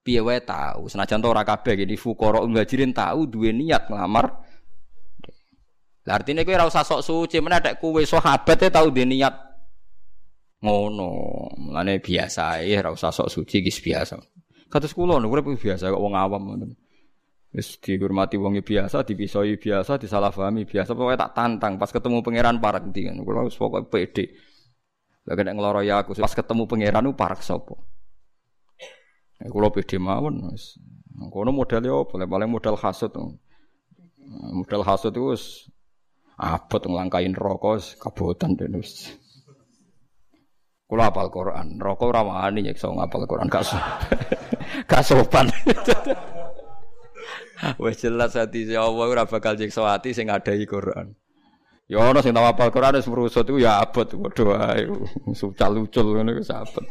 Speaker 1: Piye wae tahu, senajan ora kabeh iki fuqara muhajirin tahu duwe niat nglamar lah artine kowe ora usah sok suci, meneh nek kowe sahabat e tau di niat ngono. Mulane biasa ae ora usah sok suci iki biasa. Kados kula niku urip biasa kok wong awam ngoten. Wis dihormati wong biasa, dipisoi biasa, disalahpahami biasa, pokoknya tak tantang pas ketemu pangeran parek ndi kan. Kula wis pokoke pede. Lah nek ngloro ya aku pas ketemu pangeran ku parek sapa? Ya kula pede mawon wis. Kono modele opo? Paling modal hasud. Modal hasud itu abot nglangkain rokok kabotan wis. Kula apal Quran, rokok ora wani nyekso ngapal Quran gak gak sopan. Wis jelas hati si Allah ora bakal nyekso ati sing ngadai Quran. Ya ana sing tau apal Quran wis merusut iku ya abot padha wae. Sucal-ucul ngono wis abot.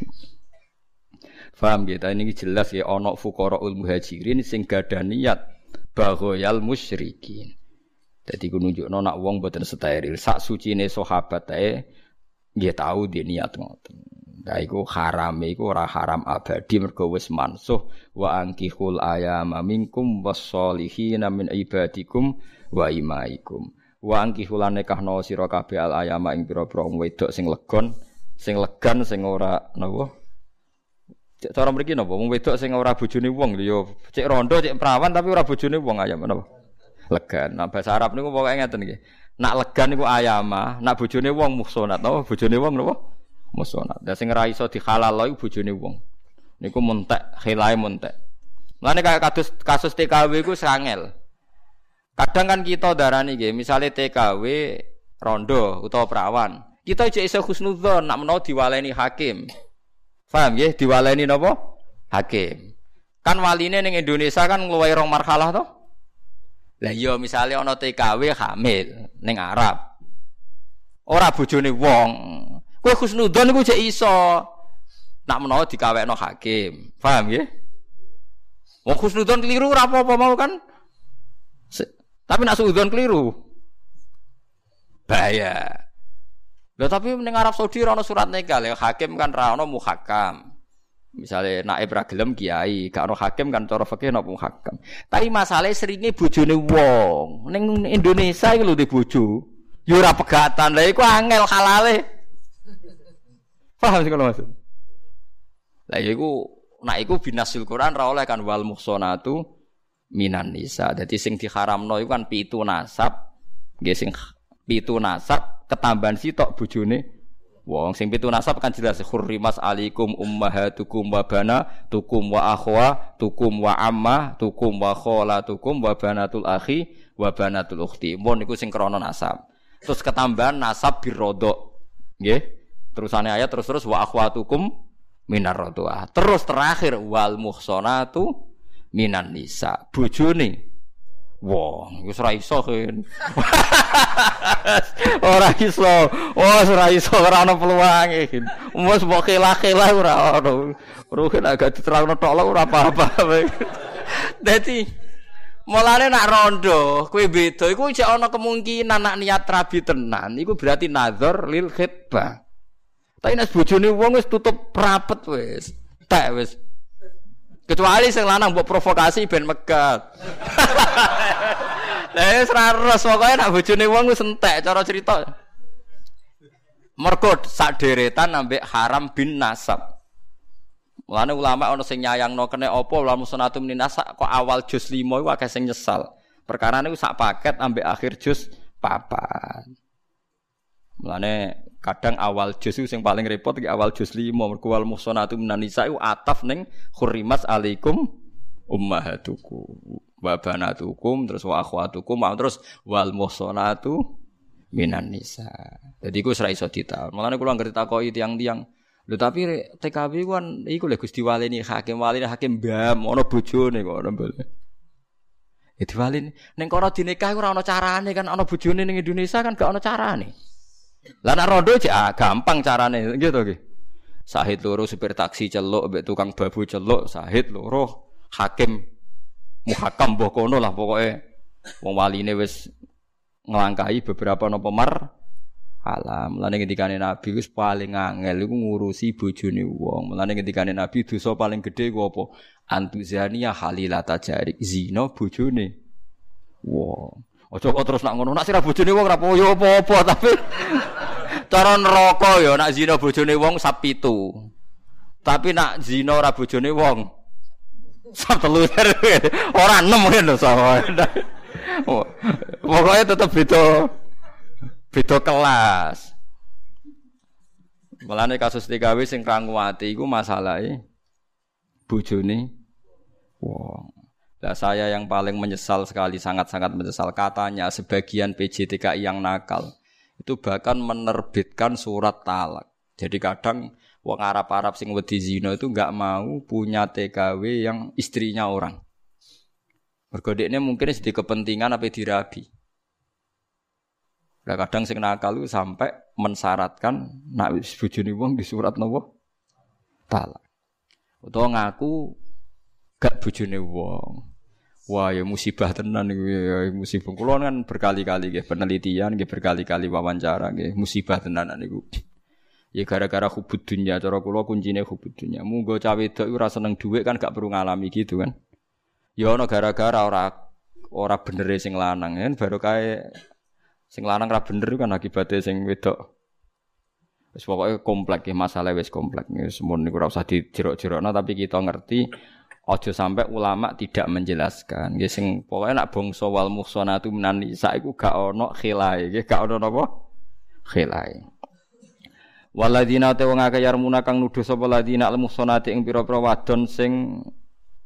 Speaker 1: Faham gitu, ini jelas ya ana fuqaraul muhajirin sing gadah niat baghayal musyrikin. Jadi ku nunjukno nak wong boten steril. Sak sucine sahabat ae nggih tahu dia niat ngoten. Nah iku haram iku ora haram abadi mergo wis mansuh wa angkihul ayama minkum wasolihina min ibadikum wa imaikum. Wa angkihul nekahno sira kabeh al ayama ing pira-pira wedok sing legon, sing legan sing ora napa Cara mriki napa wong wedok sing ora bojone wong lho cek rondo cek perawan tapi ora bojone wong ayam napa legan. Nah bahasa Arab niku pokoke ngeten nggih. Nak legan niku ayama, nak bojone wong muhsonat napa bojone wong napa musonat. Dan sing ora iso dihalal iku bojone wong. Niku muntek, khilae muntek. Mulane kayak kasus kasus TKW iku sangel. Kadang kan kita darani nggih, misale TKW rondo utawa perawan. Kita aja iso husnudzon nak menawa diwaleni hakim. Paham nggih? Diwaleni napa? Hakim. Kan waline ning Indonesia kan ngluwahi rong marhalah to? Lah iya misale ana TKW hamil ning Arab. Ora bojone wong, Kowe husnudzon iku cek iso. Nak menawa dikawekno hakim. Paham ya? Wong husnudzon keliru ora apa-apa mau kan? Se tapi nak suudzon keliru. Bahaya. Lah tapi ning Arab Saudi ora surat nikah, ya hakim kan ra ono muhakam. Misalnya naib ra gelem kiai, gak ono hakim kan cara fikih ono muhakam. Tapi masalahnya seringnya bojone wong. Ning Indonesia iki lho di bojo. Yo ora pegatan. Lah iku angel halale. Paham sih kalau maksud? Lah iku nak iku binasil Quran ra oleh kan wal muhsanatu minan nisa. Dadi sing diharamno iku kan pitu nasab, nggih sing pitu nasab ketambahan sitok bojone Wong sing pitu nasab kan jelas hurrimas alikum ummahatukum wa bana tukum wa akhwa tukum wa amma tukum wa tukum wa banatul akhi wa banatul ukhti. Mun niku sing krana nasab. Terus ketambahan nasab birodok. Nggih. Terusane ayat terus-terus wa akhwatukum minar rotuah. Terus terakhir wal muhsanatu minan nisa. Bojone Wong, wis ora iso kan. ora iso. Oh, ora iso ora ana peluange. Wis mbok kelah-kelah ora ono. Rugen agak diterangno tok ora apa-apa. Dadi Mulane nak rondo, kue beda, iku cek ana kemungkinan nak niat rabi tenan, iku berarti nazar lil khitbah. Tapi nek bojone wong wis tutup rapet wis. Tak wis. Kecuali sing lanang mbok provokasi ben megat. Lah wis ra res pokoke nek bojone wong wis entek cara cerita. Mergo sak deretan ambek haram bin nasab. Mulane ulama ana sing nyayangno kene apa ulama sunatum ninasa kok awal juz 5 iku akeh sing nyesal. Perkara niku sak paket ambek akhir juz papan. Mulane kadang awal juz sing paling repot iki awal juz 5 mergo wal muhsanatu minan nisa iku ataf ning khurimat alaikum ummahatukum wa banatukum terus wa akhwatukum terus wal muhsanatu minan nisa. Jadi iku ora iso ditaun. Mulane kula ngerti takoki tiang-tiang Lho tapi TKW kan iku lho Gusti Walini hakim walini hakim bam ana bojone kok ana mbale. Ya diwalini ning kono dinikah ora ana carane kan ana bojone ning Indonesia kan gak ana carane. Lah nek rondo cek ah, gampang carane gitu nggih. Sahid loro supir taksi celuk mbek tukang babu celuk, sahid loro hakim muhakam mbok kono lah pokoke wong waline wis nglangkahi beberapa napa mar alam. Mulane ngendikane Nabi wis paling angel iku ngurusi bojone wong. Mulane ngendikane Nabi dosa paling gedhe ku apa? Antuzania halilata jarik zina bojone wong. Ojo kok terus nak ngono, nak sira bojone wong ora apa-apa tapi cara neraka ya nak zina bojone wong sap pitu. Tapi nak zina ora bojone wong sap telu. Ora enem ngono sama. Pokoknya tetep beda beda kelas. Mulane kasus TKW sing ranguwati iku masalahe bojone wong. Nah, saya yang paling menyesal sekali, sangat-sangat menyesal katanya sebagian PJTKI yang nakal itu bahkan menerbitkan surat talak. Jadi kadang wong Arab-Arab sing wedi zina itu nggak mau punya TKW yang istrinya orang. Bergodeknya mungkin sedih kepentingan apa dirabi. Nah, kadang sing nakal itu sampai mensyaratkan nak bojone wong di surat nopo talak. Utawa ngaku gak bojone wong. Wah ya musibah tenan iku ya musibah. Kulo kan berkali-kali nggih penelitian nggih berkali-kali wawancara nggih musibah tenan niku. Ya gara-gara hubud dunya, cara kula kuncine hubud dunya. Munggo cawe wedok ora seneng dhuwit kan gak perlu ngalami gitu kan. Ya ana gara-gara ora ora bener sing lanang kan baru kae sing lanang ra bener kan akibatnya sing wedok. Wis pokoke komplek ya masalah wis komplek. Wis mun niku ora usah dijerok-jerokno tapi kita ngerti aja sampai ulama tidak menjelaskan. Nggih sing pokoke nak bangsa wal muhsanatu minan nisa iku gak ono khilae, nggih gak ono napa? Khilae. Waladina te wong akeh yarmuna kang nuduh sapa ladina al muhsanati ing pira-pira wadon sing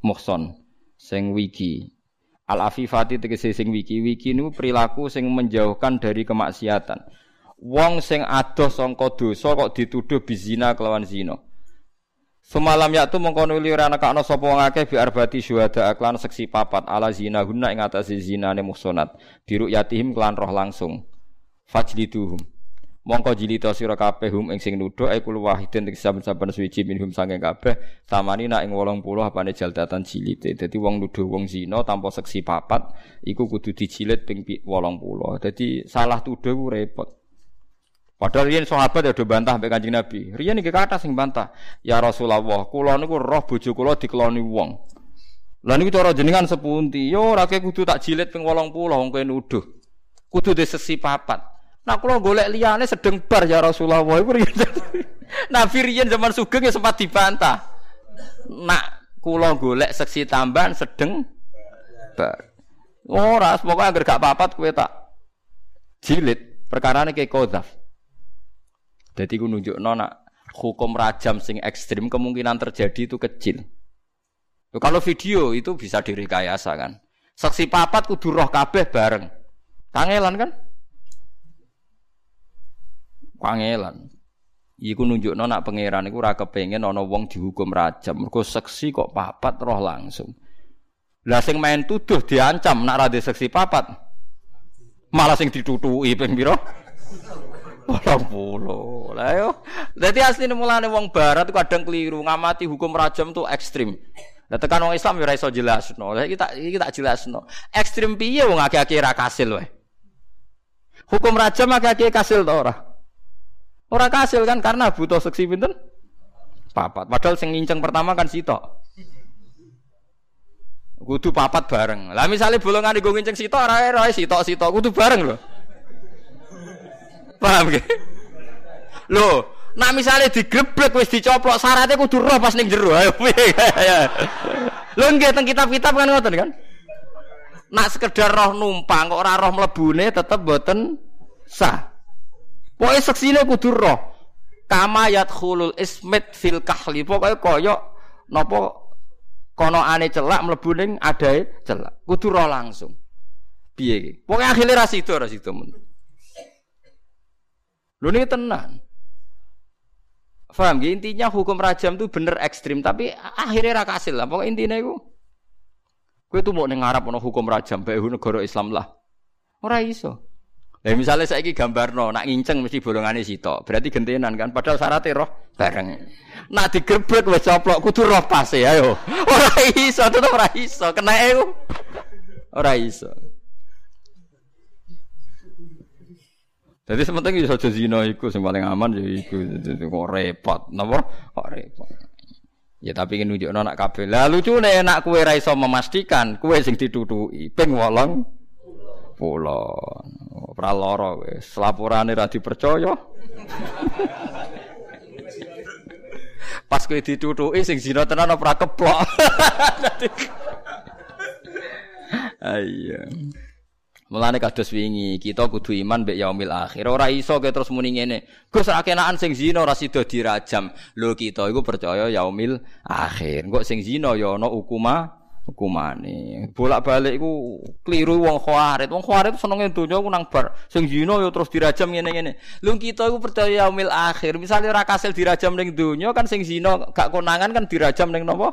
Speaker 1: muhson, sing wiki. Al afifati tegese sing wiki, wiki niku perilaku sing menjauhkan dari kemaksiatan. Wong sing adoh sangka dosa kok dituduh bizina kelawan zina. Semalam yaktu mengkono li ora kana sapa wong akeh bi arbati syuhada aklan seksi papat ala zina guna ing atase zinane muhsanat. Diruk yatihim kelan roh langsung. Fajliduhum. Mongko jilita sira kabeh hum ing sing nuduh ai kul wahidin ing saben-saben suci minhum saking kabeh tamani nak ing 80 apane jaldatan jilite. Dadi wong nuduh wong zina tanpa seksi papat iku kudu dijilid ping 80. Dadi salah tuduh ku repot. Padahal riyen sahabat ya do bantah mbek Kanjeng Nabi. Riyen iki kata sing bantah, "Ya Rasulullah, kula niku roh bojo kula dikeloni wong." Lah niku cara jenengan sepunti, yo ora kudu tak jilid ping 80 wong kowe nuduh. Kudu de sesi papat. Nah kula golek liyane sedeng bar ya Rasulullah iku riyen. Nabi riyen zaman sugeng ya sempat dibantah. Nak kula golek seksi tambahan sedeng bar. Ora, pokoke agar gak papat kowe tak jilid. Perkarane kayak kodaf. Jadi ku nunjuk nona hukum rajam sing ekstrim kemungkinan terjadi itu kecil. Kalau video itu bisa direkayasa kan. Saksi papat kudu roh kabeh bareng. Kangelan kan? Kangelan. Iku nunjuk nona pangeran iku ora kepengin ana wong dihukum rajam. Mergo saksi kok papat roh langsung. Lah sing main tuduh diancam nak ra saksi papat. Malah sing ditutuki ping pira? Walang puluh. Lah yo. Dadi asline mulane wong barat itu kadang keliru ngamati hukum rajam tuh ekstrim. Lah tekan wong Islam ora iso jelasno. Lah iki tak iki tak jelasno. Ekstrim piye wong akeh-akeh ra kasil wae. Hukum rajam akeh-akeh kasil to ora? Ora kasil kan karena butuh seksi pinten? Papat. Padahal sing nginceng pertama kan sitok. Kudu papat bareng. Lah misalnya bolongan di nginceng sitok ora ora sitok-sitok kudu bareng lho. Paham gak? Lho, nak misalnya digreblek wis dicoplok syaratnya kudu roh pas ning jero. Ayo piye? Lho nggih teng kitab-kitab kan ngoten kan? Nak sekedar roh numpang kok ora roh mlebune tetep boten sah. Pokoke seksine kudu roh. Kama yadkhulul ismit fil kahli. Pokoke kaya napa kono ane celak mlebu ning adae celak. Kudu roh langsung. Piye iki? Pokoke akhire ra sido ra sido men. Lho ini tenang. Faham gak? Intinya hukum rajam itu bener ekstrim, tapi akhirnya ra kasil lah. Pokoknya intinya itu, gue tuh mau nengarap ono hukum rajam, baik negara Islam lah. Ora iso. Lah misalnya saya ini gambar no, nak nginceng mesti bolongannya sitok, berarti gentenan kan. Padahal syaratnya roh bareng. Nak digerbek wes coplok, kudu roh pas ya yo. Ora iso, tetep ora iso. Kena itu, ora iso. Jadi sementing iso aja zina iku sing paling aman ya iku kok repot, napa? Kok repot. Ya tapi kan nunjukno nak kabeh. Lah lucune enak kowe ra iso memastikan kowe sing ditutuki ping 8 pulo. Ora lara wis. Laporane ra dipercaya. Pas kowe ditutuki sing zina tenan ora keplok. Ayo. Mulane kados wingi, kita kudu iman mbek yaumil akhir. Ora iso ke terus muni ngene. Gus ra kenaan sing zina ora sida dirajam. Lho kita iku percaya yaumil akhir. Engko sing zina ya ana hukuma hukumane. Bolak-balik iku kliru wong khawarit. Wong khawarit senenge donya ku nang bar. Sing zina ya terus dirajam ngene-ngene. Lho kita iku percaya yaumil akhir. Misale ora kasil dirajam ning donya kan sing zina gak konangan kan dirajam ning napa?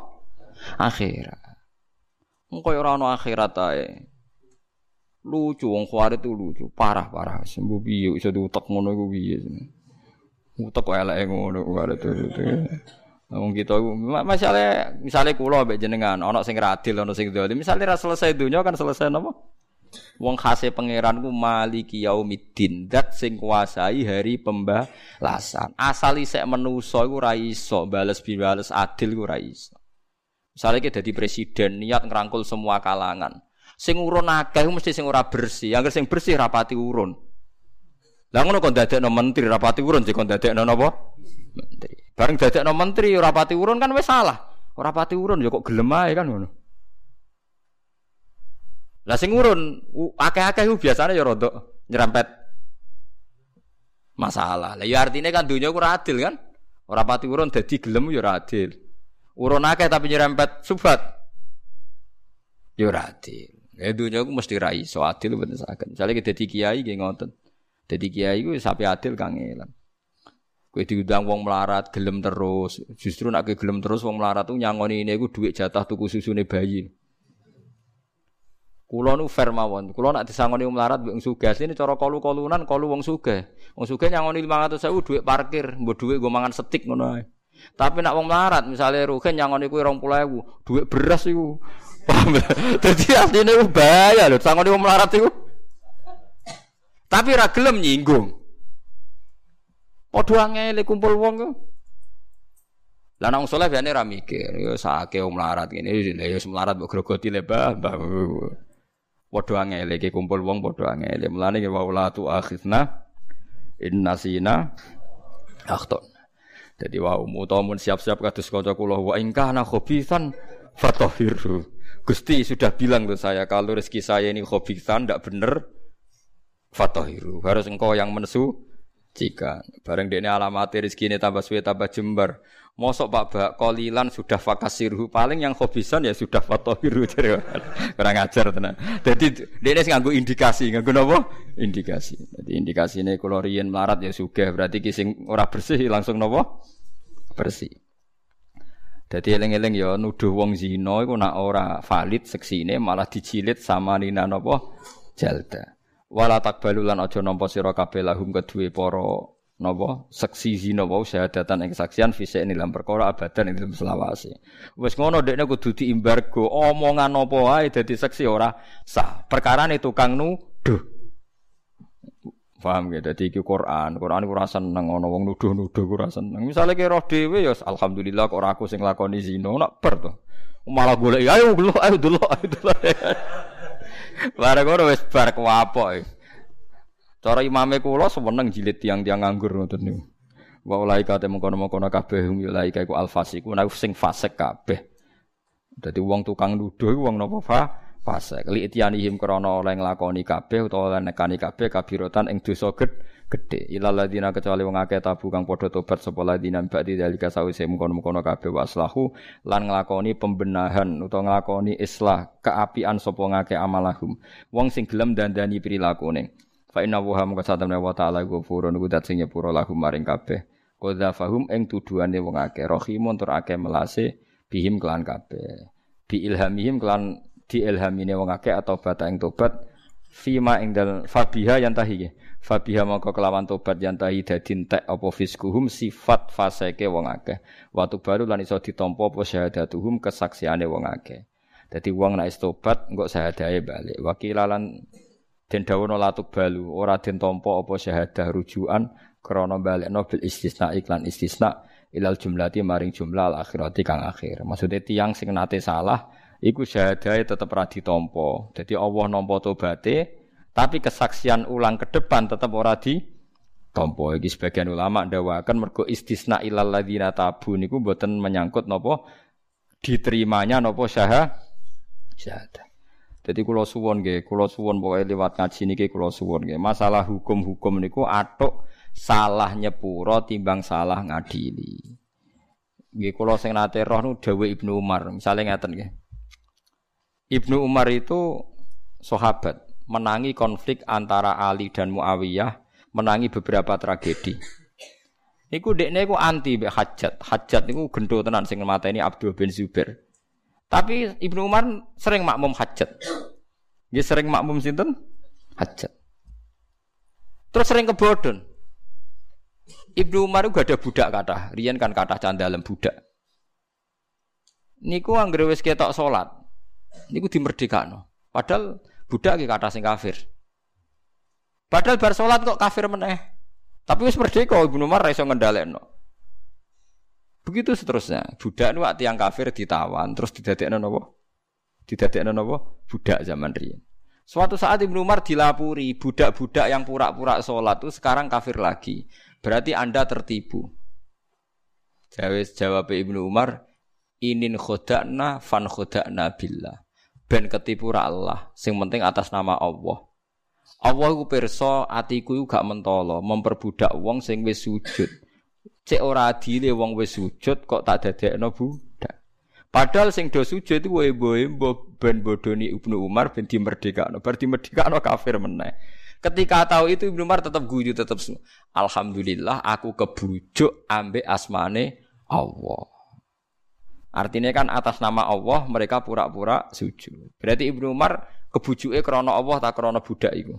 Speaker 1: Akhirat. Engko ora ana akhirat ae. Lucu wong khawarit itu lucu, parah-parah. Sembuh piye iso diutek ngono iku piye. Utek kok eleke ngono khawarit itu. Wong kita masalah misalnya kula mbek jenengan ana sing radil ana sing dolim. Misale ra selesai dunya kan selesai napa? Wong khase pangeran ku maliki yaumiddin, dat sing kuasai hari pembalasan. Asal isek menusa iku ora iso bales bales adil ku ora iso. Misale ki dadi presiden niat ngerangkul semua kalangan. Sing urun akeh mesti sing ora bersih. Angger sing bersih rapati urun. Lah ngono kok dadekno menteri rapati urun sing kon dadekno napa? Menteri. Bareng dadekno menteri rapati urun kan wis salah. Ora pati urun ya kok gelem ae kan ngono. Lah sing urun akeh-akeh biasanya ya rodok nyerempet masalah. Lah ya artinya kan dunia ku adil kan? Ora pati urun dadi gelem ya ora adil. Urun akeh tapi nyerempet subat. Ya ora adil. Ya dunia ku mesti ra iso adil ben saken. Misale kita dadi kiai nggih ngoten. Dadi kiai ku sapi adil kangelan. Kowe diundang wong melarat gelem terus. Justru nek gelem terus wong melarat tuh nyangoni ini ku duit jatah tuku susune bayi. Kulo nu fair mawon. Kulo nak disangoni wong melarat mbek sugih. Ini cara kalu-kalunan kalu wong sugih. Wong sugih nyangoni 500.000 dhuwit parkir, mbok dhuwit nggo mangan setik ngono ae. Tapi nak wong melarat misalnya rugen nyangoni kuwi 20.000, dhuwit beras iku. Dadi asline ku bahaya lho sangoni wong melarat iku. Tapi ra gelem nyinggung. Padha angele kumpul wong ku. Lah nang saleh biasane ra mikir, yo sake wong melarat ngene, ya melarat mbok grogoti le mbah. Padha angele iki kumpul wong padha angele. Mulane wa la tu akhizna innasina akhton. Jadi wa umutamun siap-siap kados kanca kula wa ingkana khabisan fatahiru. Gusti sudah bilang tuh saya kalau rezeki saya ini khobisan ndak bener fatahiru. Harus engkau yang mensu jika bareng dene alamat rezeki ini tambah suwe tambah jembar. Mosok Pak Bak kolilan sudah fakasirhu paling yang hobisan ya sudah fatohiru kurang ajar tenan. Jadi dia sing nganggo indikasi, nganggo napa? Indikasi. Jadi indikasi ini kalau melarat ya sudah berarti kising ora bersih langsung napa? Bersih. Jadi eling-eling ya nuduh wong zina iku nak ora valid seksine malah dicilit sama nina napa? Jalda. Wala takbalu lan aja nampa sira kabeh lahum kedue para napa seksi zina wau syahadatan ing saksian fisik ing dalam perkara abadan ing dalam selawase. Wis ngono dekne kudu diimbargo omongan apa wae dadi seksi ora sah. Perkarane tukang nuduh. Paham ya, dadi iki Quran. Quran ora seneng ana wong nuduh-nuduh ora seneng. Misale ki roh dhewe ya alhamdulillah kok ora aku sing lakoni zina, nak ber to. Malah golek ayo delok ayo delok ayo delok. Bareng ngono wis bar kuwapok. Cara imame kula seneng jilid tiang-tiang nganggur ngoten niku. Wa ulaika te mengkono-mengkono kabeh hum ulaika iku alfasiku nek sing fasik kabeh. Dadi wong tukang nuduh wong napa fa fasik. Li itianihim krana oleh nglakoni kabeh utawa oleh nekani kabeh kabirotan ing dosa gedhe. Ilal ladina kecuali wong akeh tabu kang padha tobat sapa ladina ba'di dalika sawise mengkono-mengkono kabeh waslahu lan nglakoni pembenahan utawa nglakoni islah keapian sapa ngake amalahum. Wong sing gelem dandani prilakune. Fa inna wa hamka satamna wa ta'ala ghafurun iku dat sing nyepuro lahum maring kabeh. Qadza fahum ing tuduhane wong akeh rahimun tur akeh melase bihim kelan kabeh. Bi ilhamihim kelan diilhamine wong akeh atau bata ing tobat fima ing dal fabiha yang tahi fabiha maka kelawan tobat yang tahi dadi entek apa fiskuhum sifat faseke wong akeh watu baru lan iso ditampa apa syahadatuhum kesaksiane wong akeh dadi wong nek tobat engko syahadae balik wakilalan Den dawono latuk balu ora den tampa apa syahadah rujukan krana balekno bil istisna iklan istisna ilal jumlati maring jumlah al akhirati kang akhir. Maksudnya tiang sing nate salah iku syahadahe tetep ora ditampa. Dadi Allah nampa tobaté tapi kesaksian ulang ke depan tetep ora di tompo iki sebagian ulama ndawakan mergo istisna ilal ladzina tabu niku mboten menyangkut napa diterimanya napa syahadah. Jadi kulo suwon nggih, kulo suwon pokoke lewat ngaji niki kulo suwon nggih. Masalah hukum-hukum niku atuk salah nyepuro timbang salah ngadili. Nggih kulo sing nate roh nu dawuh Ibnu Umar, misalnya ngaten nggih. Ibnu Umar itu sahabat, menangi konflik antara Ali dan Muawiyah, menangi beberapa tragedi. Iku dekne iku anti Hajat. Hajat niku gendho tenan sing mateni Abdul bin Zubair. Tapi Ibnu Umar sering makmum hajat. Dia sering makmum sinten? Hajat. Terus sering kebodon. Ibnu Umar juga ada budak kata. Rian kan kata candalem budak. Niku anggere wis ketok salat. Niku dimerdekakno. Padahal Budak ki kata sing kafir. Padahal bar salat kok kafir meneh. Tapi wis merdeka Ibnu Umar iso ngendhalekno. Begitu seterusnya. Budak nu yang kafir ditawan terus didadekno napa? Didadekno napa? Budak zaman riyen. Suatu saat Ibnu Umar dilapuri budak-budak yang pura-pura sholat itu sekarang kafir lagi. Berarti Anda tertipu. Jawab jawab Ibnu Umar, inin khodakna fan khodakna billah. Ben ketipu Allah, sing penting atas nama Allah. Allah ku atiku iku gak mentolo memperbudak wong sing wis sujud. Cek ora adile wong wis sujud kok tak dadekno budak. Padahal sing do sujud itu wae boe ben bodoni Ibnu Umar ben dimerdekakno. Bar dimerdekakno kafir meneh. Ketika tahu itu Ibnu Umar tetap guyu tetap Alhamdulillah aku kebujuk ambek asmane Allah. Artinya kan atas nama Allah mereka pura-pura sujud. Berarti Ibnu Umar kebujuke krana Allah tak krana budak iku.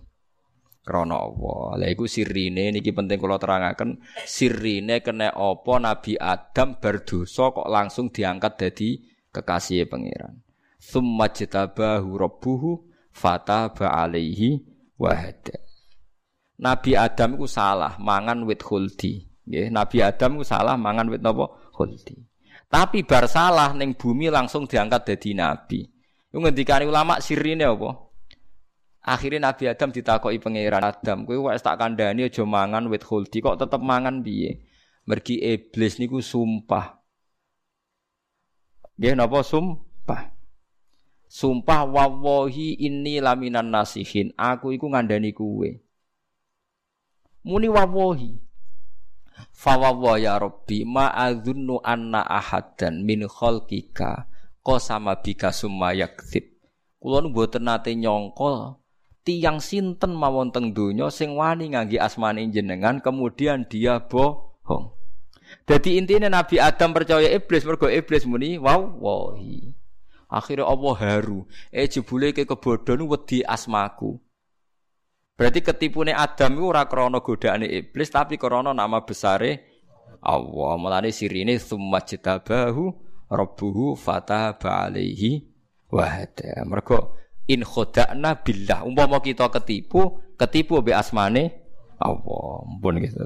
Speaker 1: Krana Allah. Lah iku sirine niki penting kula terangaken sirine kena apa Nabi Adam berdosa kok langsung diangkat dadi kekasih pangeran. Summa jitabahu rabbuhu fataba alaihi wahda. Nabi Adam iku salah mangan wit khuldi. Nggih, Nabi Adam iku salah mangan wit napa? Khuldi. Tapi bar salah ning bumi langsung diangkat jadi nabi. Iku ngendikane ulama sirine apa? Akhirnya Nabi Adam ditakoki pangeran Adam, kowe wis tak kandhani aja mangan wit khuldi kok tetep mangan piye? Mergi iblis niku sumpah. Nggih napa sumpah? Sumpah wawahi ini laminan nasihin. Aku iku ngandani kuwe. Muni wawahi. Fawawa ya Rabbi ma adzunnu anna ahadan min khalqika sama bika summa yakdzib. Kula nu mboten nate nyangka tiyang sinten mawon teng donya sing wani ngangge asmane jenengan kemudian dia bohong. Jadi intinya Nabi Adam percaya iblis mergo iblis muni wow wahi. Akhirnya Allah haru. Eh jebule ke kebodohan wedi asmaku. Berarti ketipune Adam itu ora krana godaane iblis tapi krana nama besare Allah. Mulane sirine summa jitabahu rabbuhu fataba alaihi wa hada. Mergo in khoda'na billah. Umpama kita ketipu, ketipu be asmane Allah. Mumpun gitu.